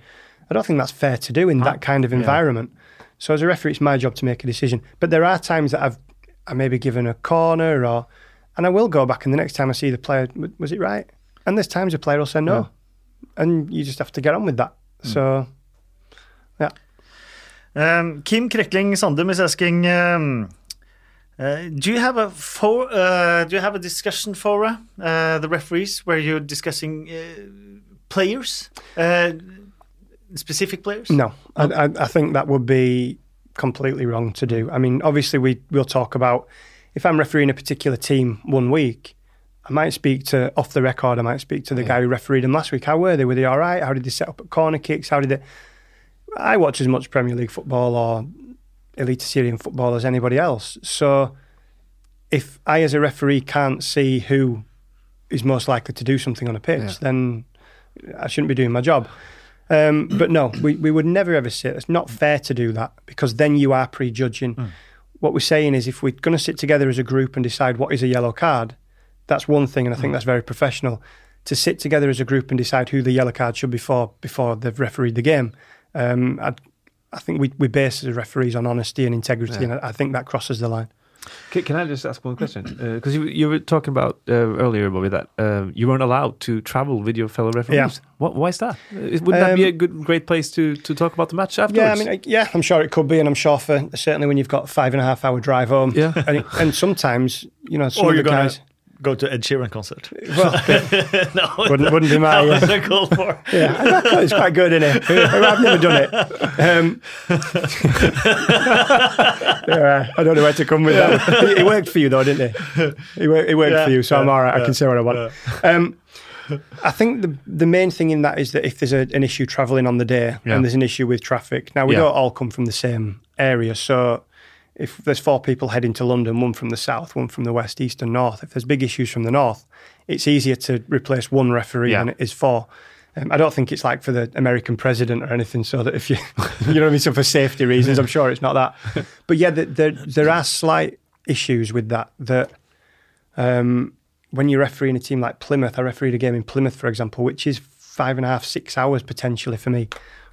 I don't think that's fair to do in that kind of environment. So as a referee, it's my job to make a decision. But there are times that I've I maybe given a corner or, and I will go back and the next time I see the player, was it right? And there's times a player will say no, and you just have to get on with that. So yeah, Um, Kim Krekling Sandum is asking, um, uh, do you have a for, uh, do you have a discussion fora, uh, the referees, where you're discussing uh, players, uh, specific players? no, I, I, I think that would be completely wrong to do. I mean, obviously we will talk about if I'm refereeing a particular team one week. I might speak to off the record. I might speak to the guy who refereed them last week. How were they? Were they all right? How did they set up at corner kicks? How did they? I watch as much Premier League football or Eliteserien football as anybody else. So, if I, as a referee, can't see who is most likely to do something on a pitch, Yeah. then I shouldn't be doing my job. Um, but no, we, we would never ever sit. it's not fair to do that because then you are prejudging. What we're saying is if we're going to sit together as a group and decide what is a yellow card, that's one thing, and I think that's very professional. To sit together as a group and decide who the yellow card should be for before they've refereed the game, um, I, I think we, we base as referees on honesty and integrity, and I, I think that crosses the line. Can, can I just ask one question? Because you you were talking about uh, earlier, Bobby, that uh, you weren't allowed to travel with your fellow referees. What, why is that? Uh, Wouldn't that be Um, a good, great place to, to talk about the match afterwards? Yeah, I mean, I- yeah, I'm sure it could be, and I'm sure for certainly when you've got five and a half hour drive home, Yeah. and, it, and sometimes you know some Or of you're the gonna guys go to Ed Sheeran concert? well, no, wouldn't, wouldn't be my. that Uh, was a call for. yeah, it's quite good, isn't it? I've never done it. Um, yeah, I don't know where to come with that. It, it worked for you though, didn't it? It, wor- it worked Yeah, for you, so I'm yeah, all right. I can say what I want. Um, I think the the main thing in that is that if there's a, an issue travelling on the day Yeah. and there's an issue with traffic, now we Yeah. don't all come from the same area, so if there's four people heading to London, one from the south, one from the west, east, and north, if there's big issues from the north, it's easier to replace one referee Yeah. than it is four. Um, I don't think it's like for the American president or anything, so that if you, you know what I mean, so for safety reasons, I'm sure it's not that. But yeah, the, there there are slight issues with that. That um, when you're refereeing a team like Plymouth, I refereed a game in Plymouth, for example, which is five and a half, six hours potentially for me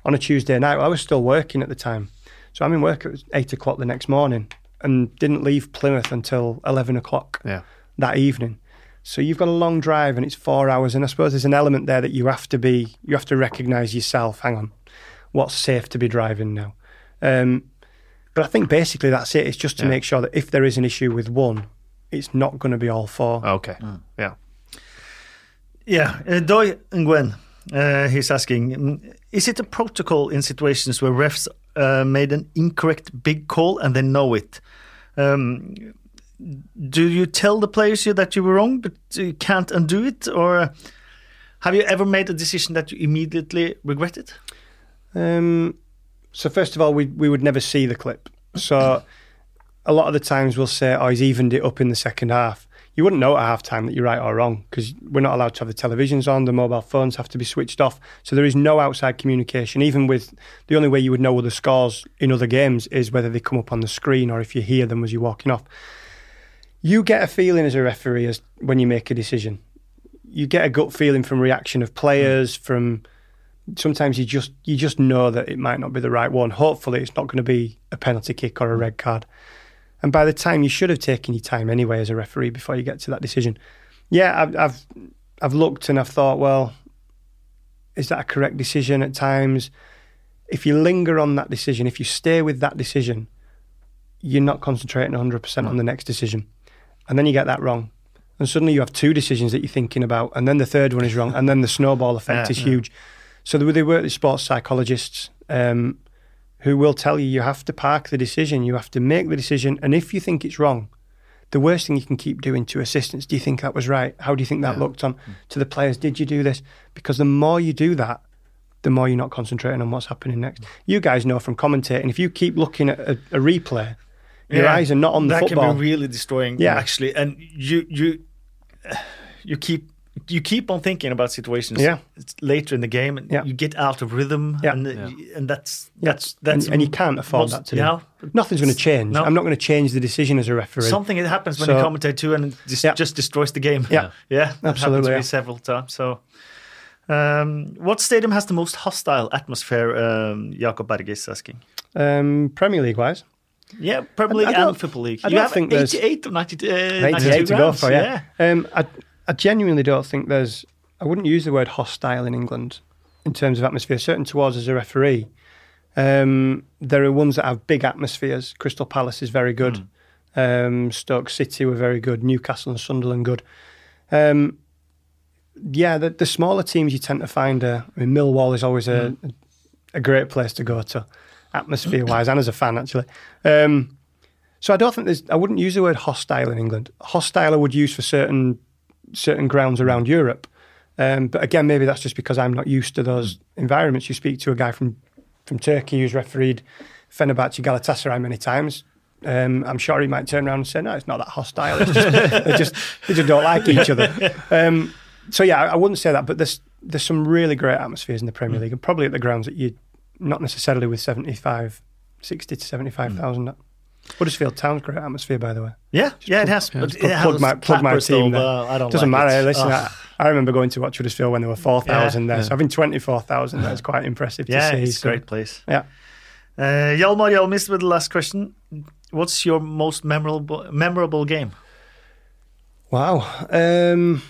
on a Tuesday night. I was still working at the time, so I'm in work at eight o'clock the next morning and didn't leave Plymouth until eleven o'clock Yeah. that evening. So you've got a long drive and it's four hours, and I suppose there's an element there that you have to be, you have to recognise yourself. Hang on, what's safe to be driving now? Um, but I think basically that's it. It's just to Yeah. make sure that if there is an issue with one, it's not going to be all four. Okay. Mm. Yeah. Yeah, uh, Doi Nguyen, uh, he's asking, is it a protocol in situations where refs uh, made an incorrect big call and they know it? Um, do you tell the players you that you were wrong but you can't undo it, or have you ever made a decision that you immediately regretted? Um, so first of all, we we would never see the clip. So a lot of the times we'll say, "Oh, he's evened it up in the second half." You wouldn't know at half time that you're right or wrong because we're not allowed to have the televisions on, the mobile phones have to be switched off. So there is no outside communication. Even with the only way you would know the scores in other games is whether they come up on the screen or if you hear them as you're walking off. You get a feeling as a referee as when you make a decision. You get a gut feeling from reaction of players, mm. from sometimes you just you just know that it might not be the right one. Hopefully it's not going to be a penalty kick or a red card. And by the time you should have taken your time anyway as a referee before you get to that decision. Yeah, I've I've, I've looked and I've thought, well, is that a correct decision at times? If you linger on that decision, if you stay with that decision, you're not concentrating 100% on the next decision. And then you get that wrong. And suddenly you have two decisions that you're thinking about, and then the third one is wrong, and then the snowball effect yeah, is yeah. huge. So they work with sports psychologists. Um, who will tell you you have to park the decision, you have to make the decision, and if you think it's wrong, the worst thing you can keep doing to assistants, do you think that was right? How do you think that yeah. looked on mm. to the players? Did you do this? Because the more you do that, the more you're not concentrating on what's happening next. Mm. You guys know from commentating, if you keep looking at a, a replay, your yeah, eyes are not on the that football. That can be really destroying, yeah. actually. And you you you keep you keep on thinking about situations yeah. later in the game and yeah. you get out of rhythm yeah. and, yeah. and that's that's that's and, and, you can't afford most, that to do. Nothing's going to change. No. I'm not going to change the decision as a referee. Something that happens when so, you commentate too and it just, just destroys the game. Yeah, yeah, that absolutely. Happens several times. So, um, what stadium has the most hostile atmosphere? Um, Jakob Berg is asking. Um, Premier League wise. Yeah, Premier League and Football League. I you have think 88 or 90, uh, 88 to go for, yeah. yeah. Um, I, I genuinely don't think there's. I wouldn't use the word hostile in England in terms of atmosphere. Certain towards as a referee, um, there are ones that have big atmospheres. Crystal Palace is very good. Mm. Um, Stoke City were very good. Newcastle and Sunderland good. Um, yeah, the, the, smaller teams you tend to find. Uh, I mean, Millwall is always a, mm. a, great place to go to, atmosphere wise, and as a fan actually. Um, so I don't think there's. I wouldn't use the word hostile in England. Hostile I would use for certain certain grounds around Europe. Um, but again, maybe that's just because I'm not used to those environments. You speak to a guy from, from Turkey who's refereed Fenerbahce Galatasaray many times. Um, I'm sure he might turn around and say, "No, it's not that hostile. It's just, they just they just don't like each other." Um, so yeah, I, I, wouldn't say that, but there's there's some really great atmospheres in the Premier mm. League, and probably at the grounds that you not necessarily with 75, 60 to 75,000. Mm. Huddersfield Town's great atmosphere, by the way. Yeah, Just yeah, plug, it has. Yeah, it plug, my, plug my team there. I don't Doesn't like matter. It. Listen, I, I, remember going to watch Huddersfield when there were 4,000 yeah, there. So having 24,000 that's quite impressive yeah, to see. it's a so, great place. Yeah. Uh, Hjelmist with the last question. What's your most memorable memorable game? Wow. Um,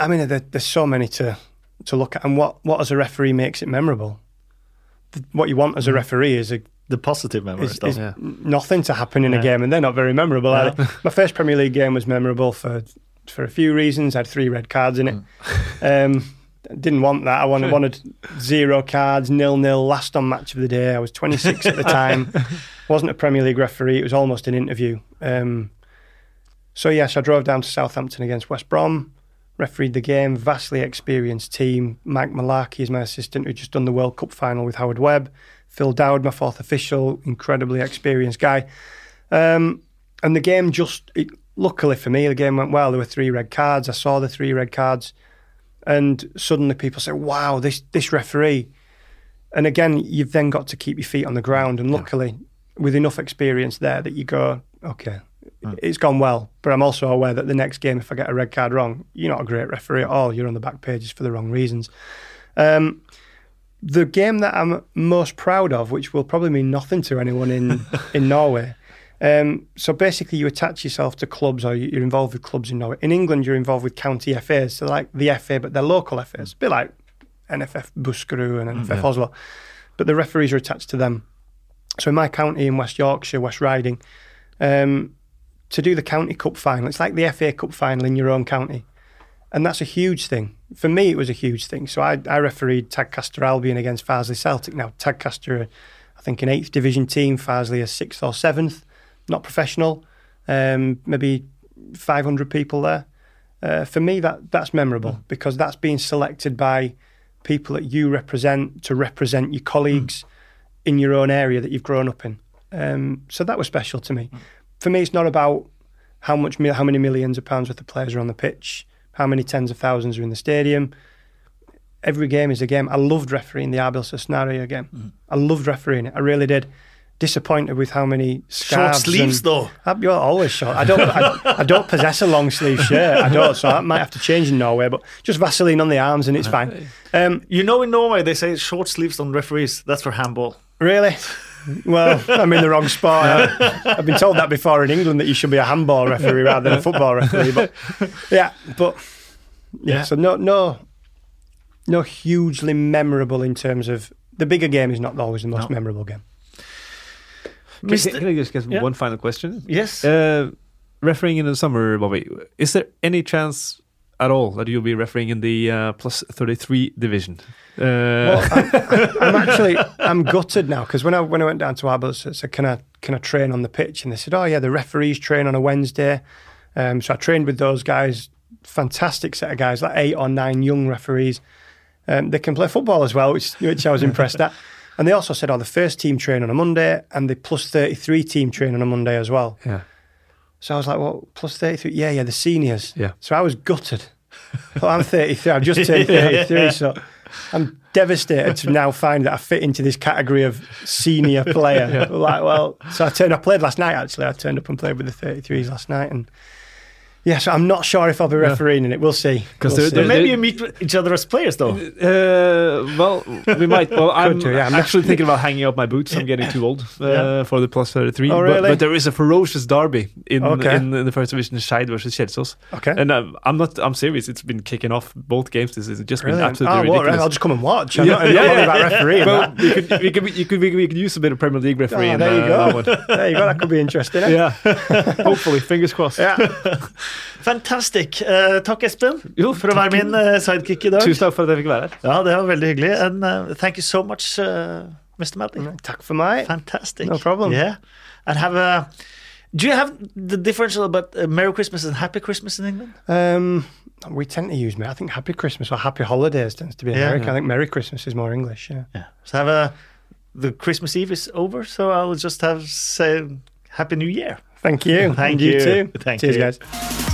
I mean, there, there's so many to to look at, and what what as a referee makes it memorable. What you want as a mm. referee is a the positive memory is, is yeah. nothing to happen in yeah. a game, and they're not very memorable. Yeah. My first Premier League game was memorable for for a few reasons. I had three red cards in it. Mm. Um, didn't want that. I wanted, wanted zero cards, nil nil. Last on match of the day. I was 26 at the time. wasn't a Premier League referee. It was almost an interview. Um, so yes, I drove down to Southampton against West Brom. Refereed the game. Vastly experienced team. Mike Mullarkey is my assistant, who just done the World Cup final with Howard Webb. Phil Dowd, my fourth official, incredibly experienced guy. Um, and the game just, it, luckily for me, the game went well. There were three red cards. I saw the three red cards. And suddenly people say, wow, this, this referee. And again, you've then got to keep your feet on the ground. And luckily, yeah. with enough experience there, that you go, okay, mm. it's gone well. But I'm also aware that the next game, if I get a red card wrong, you're not a great referee at all. You're on the back pages for the wrong reasons. Um, the game that I'm most proud of, which will probably mean nothing to anyone in in Norway. Um, so basically, you attach yourself to clubs, or you're involved with clubs in Norway. In England, you're involved with county FAs, so like the FA, but they're local FAs, a bit like NFF Buskerud and NFF mm, yeah. Oslo, but the referees are attached to them. So in my county in West Yorkshire, West Riding, um, to do the county cup final, it's like the FA Cup final in your own county. And that's a huge thing. For me, it was a huge thing. So I, I refereed Tadcaster Albion against Farsley Celtic. Now, Tadcaster, I think, an eighth division team, Farsley a sixth or seventh, not professional, um, maybe 500 people there. Uh, for me, that that's memorable mm. because that's being selected by people that you represent to represent your colleagues mm. in your own area that you've grown up in. Um, so that was special to me. Mm. For me, it's not about how much, how many millions of pounds worth of players are on the pitch, how many tens of thousands are in the stadium. Every game is a game. I loved refereeing the Abel Scenario game. Mm-hmm. I loved refereeing it. I really did. Disappointed with how many Short sleeves, and- though. Uh, You're always short. I don't. I, I don't possess a long sleeve shirt. I don't. So I might have to change in Norway. But just Vaseline on the arms and it's fine. Um, You know, in Norway, they say short sleeves on referees. That's for handball. really? Well, I'm in the wrong spot. I, I've been told that before in England that you should be a handball referee rather than a football referee. But yeah, but yeah. Yeah. So no, no, no hugely memorable in terms of the bigger game is not always the most No. memorable game. Can, can I just get Yeah. one final question? Yes. Uh, refereeing in the summer, Bobby, is there any chance at all that you'll be refereeing in the uh, plus 33 division? Uh, Well, I'm, I'm actually I'm gutted now because when I when I went down to Abels, I said, "Can I can I train on the pitch?" And they said, "Oh yeah, the referees train on a Wednesday." Um, so I trained with those guys, fantastic set of guys, like eight or nine young referees. Um, they can play football as well, which which I was impressed at. And they also said, "Oh, the first team train on a Monday, and the plus thirty three team train on a Monday as well." yeah. So I was like, "Well, plus thirty three? Yeah, yeah, the seniors." Yeah. So I was gutted. But I'm 33. I've just turned 33, so I'm devastated to now find that I fit into this category of senior player. Like, well, so I turned. I played last night. Actually, I turned up and played with the 33s last night, and yeah. So I'm not sure if I'll be refereeing in it. We'll see. 'Cause We'll there- see. But there- maybe you meet each other as players, though. Uh, well, we might. Well, I'm do, yeah. I'm actually thinking about hanging up my boots. I'm getting too old uh, Yeah. for the plus 33. Oh, really? But, there is a ferocious derby in Okay. in, the first division, Skeid versus Kjelsås. Okay. And um, I'm not. I'm serious. It's been kicking off both games. This has just been absolutely oh, what, ridiculous. I'll just come and watch. I'm Yeah, not, I'm yeah, not yeah. about refereeing. well, we could, we could, you could, we, we could use a bit of Premier League refereeing. Oh, there you uh, go. that one. there you go. That could be interesting. Eh? Yeah, hopefully, fingers crossed. Yeah. Fantastic. Uh, takk, Espen, Jo, for å være min uh, sidekick i dag. Tusen takk for at jeg fikk være her. Ja, det var veldig hyggelig. And uh, thank you so much, uh, Mr. Madley. Takk for meg. Fantastic. No problem. Yeah. And have a. Do you have the differential about uh, Merry Christmas and Happy Christmas in England? Um, we tend to use, I think Happy Christmas or Happy Holidays tends to be Yeah. yeah. I think Merry Christmas is more English. Yeah. Yeah. So have a. The Christmas Eve is over, so I'll just have say Happy New Year. Thank you. Thank and you. you. too. Thank Cheers, you. guys.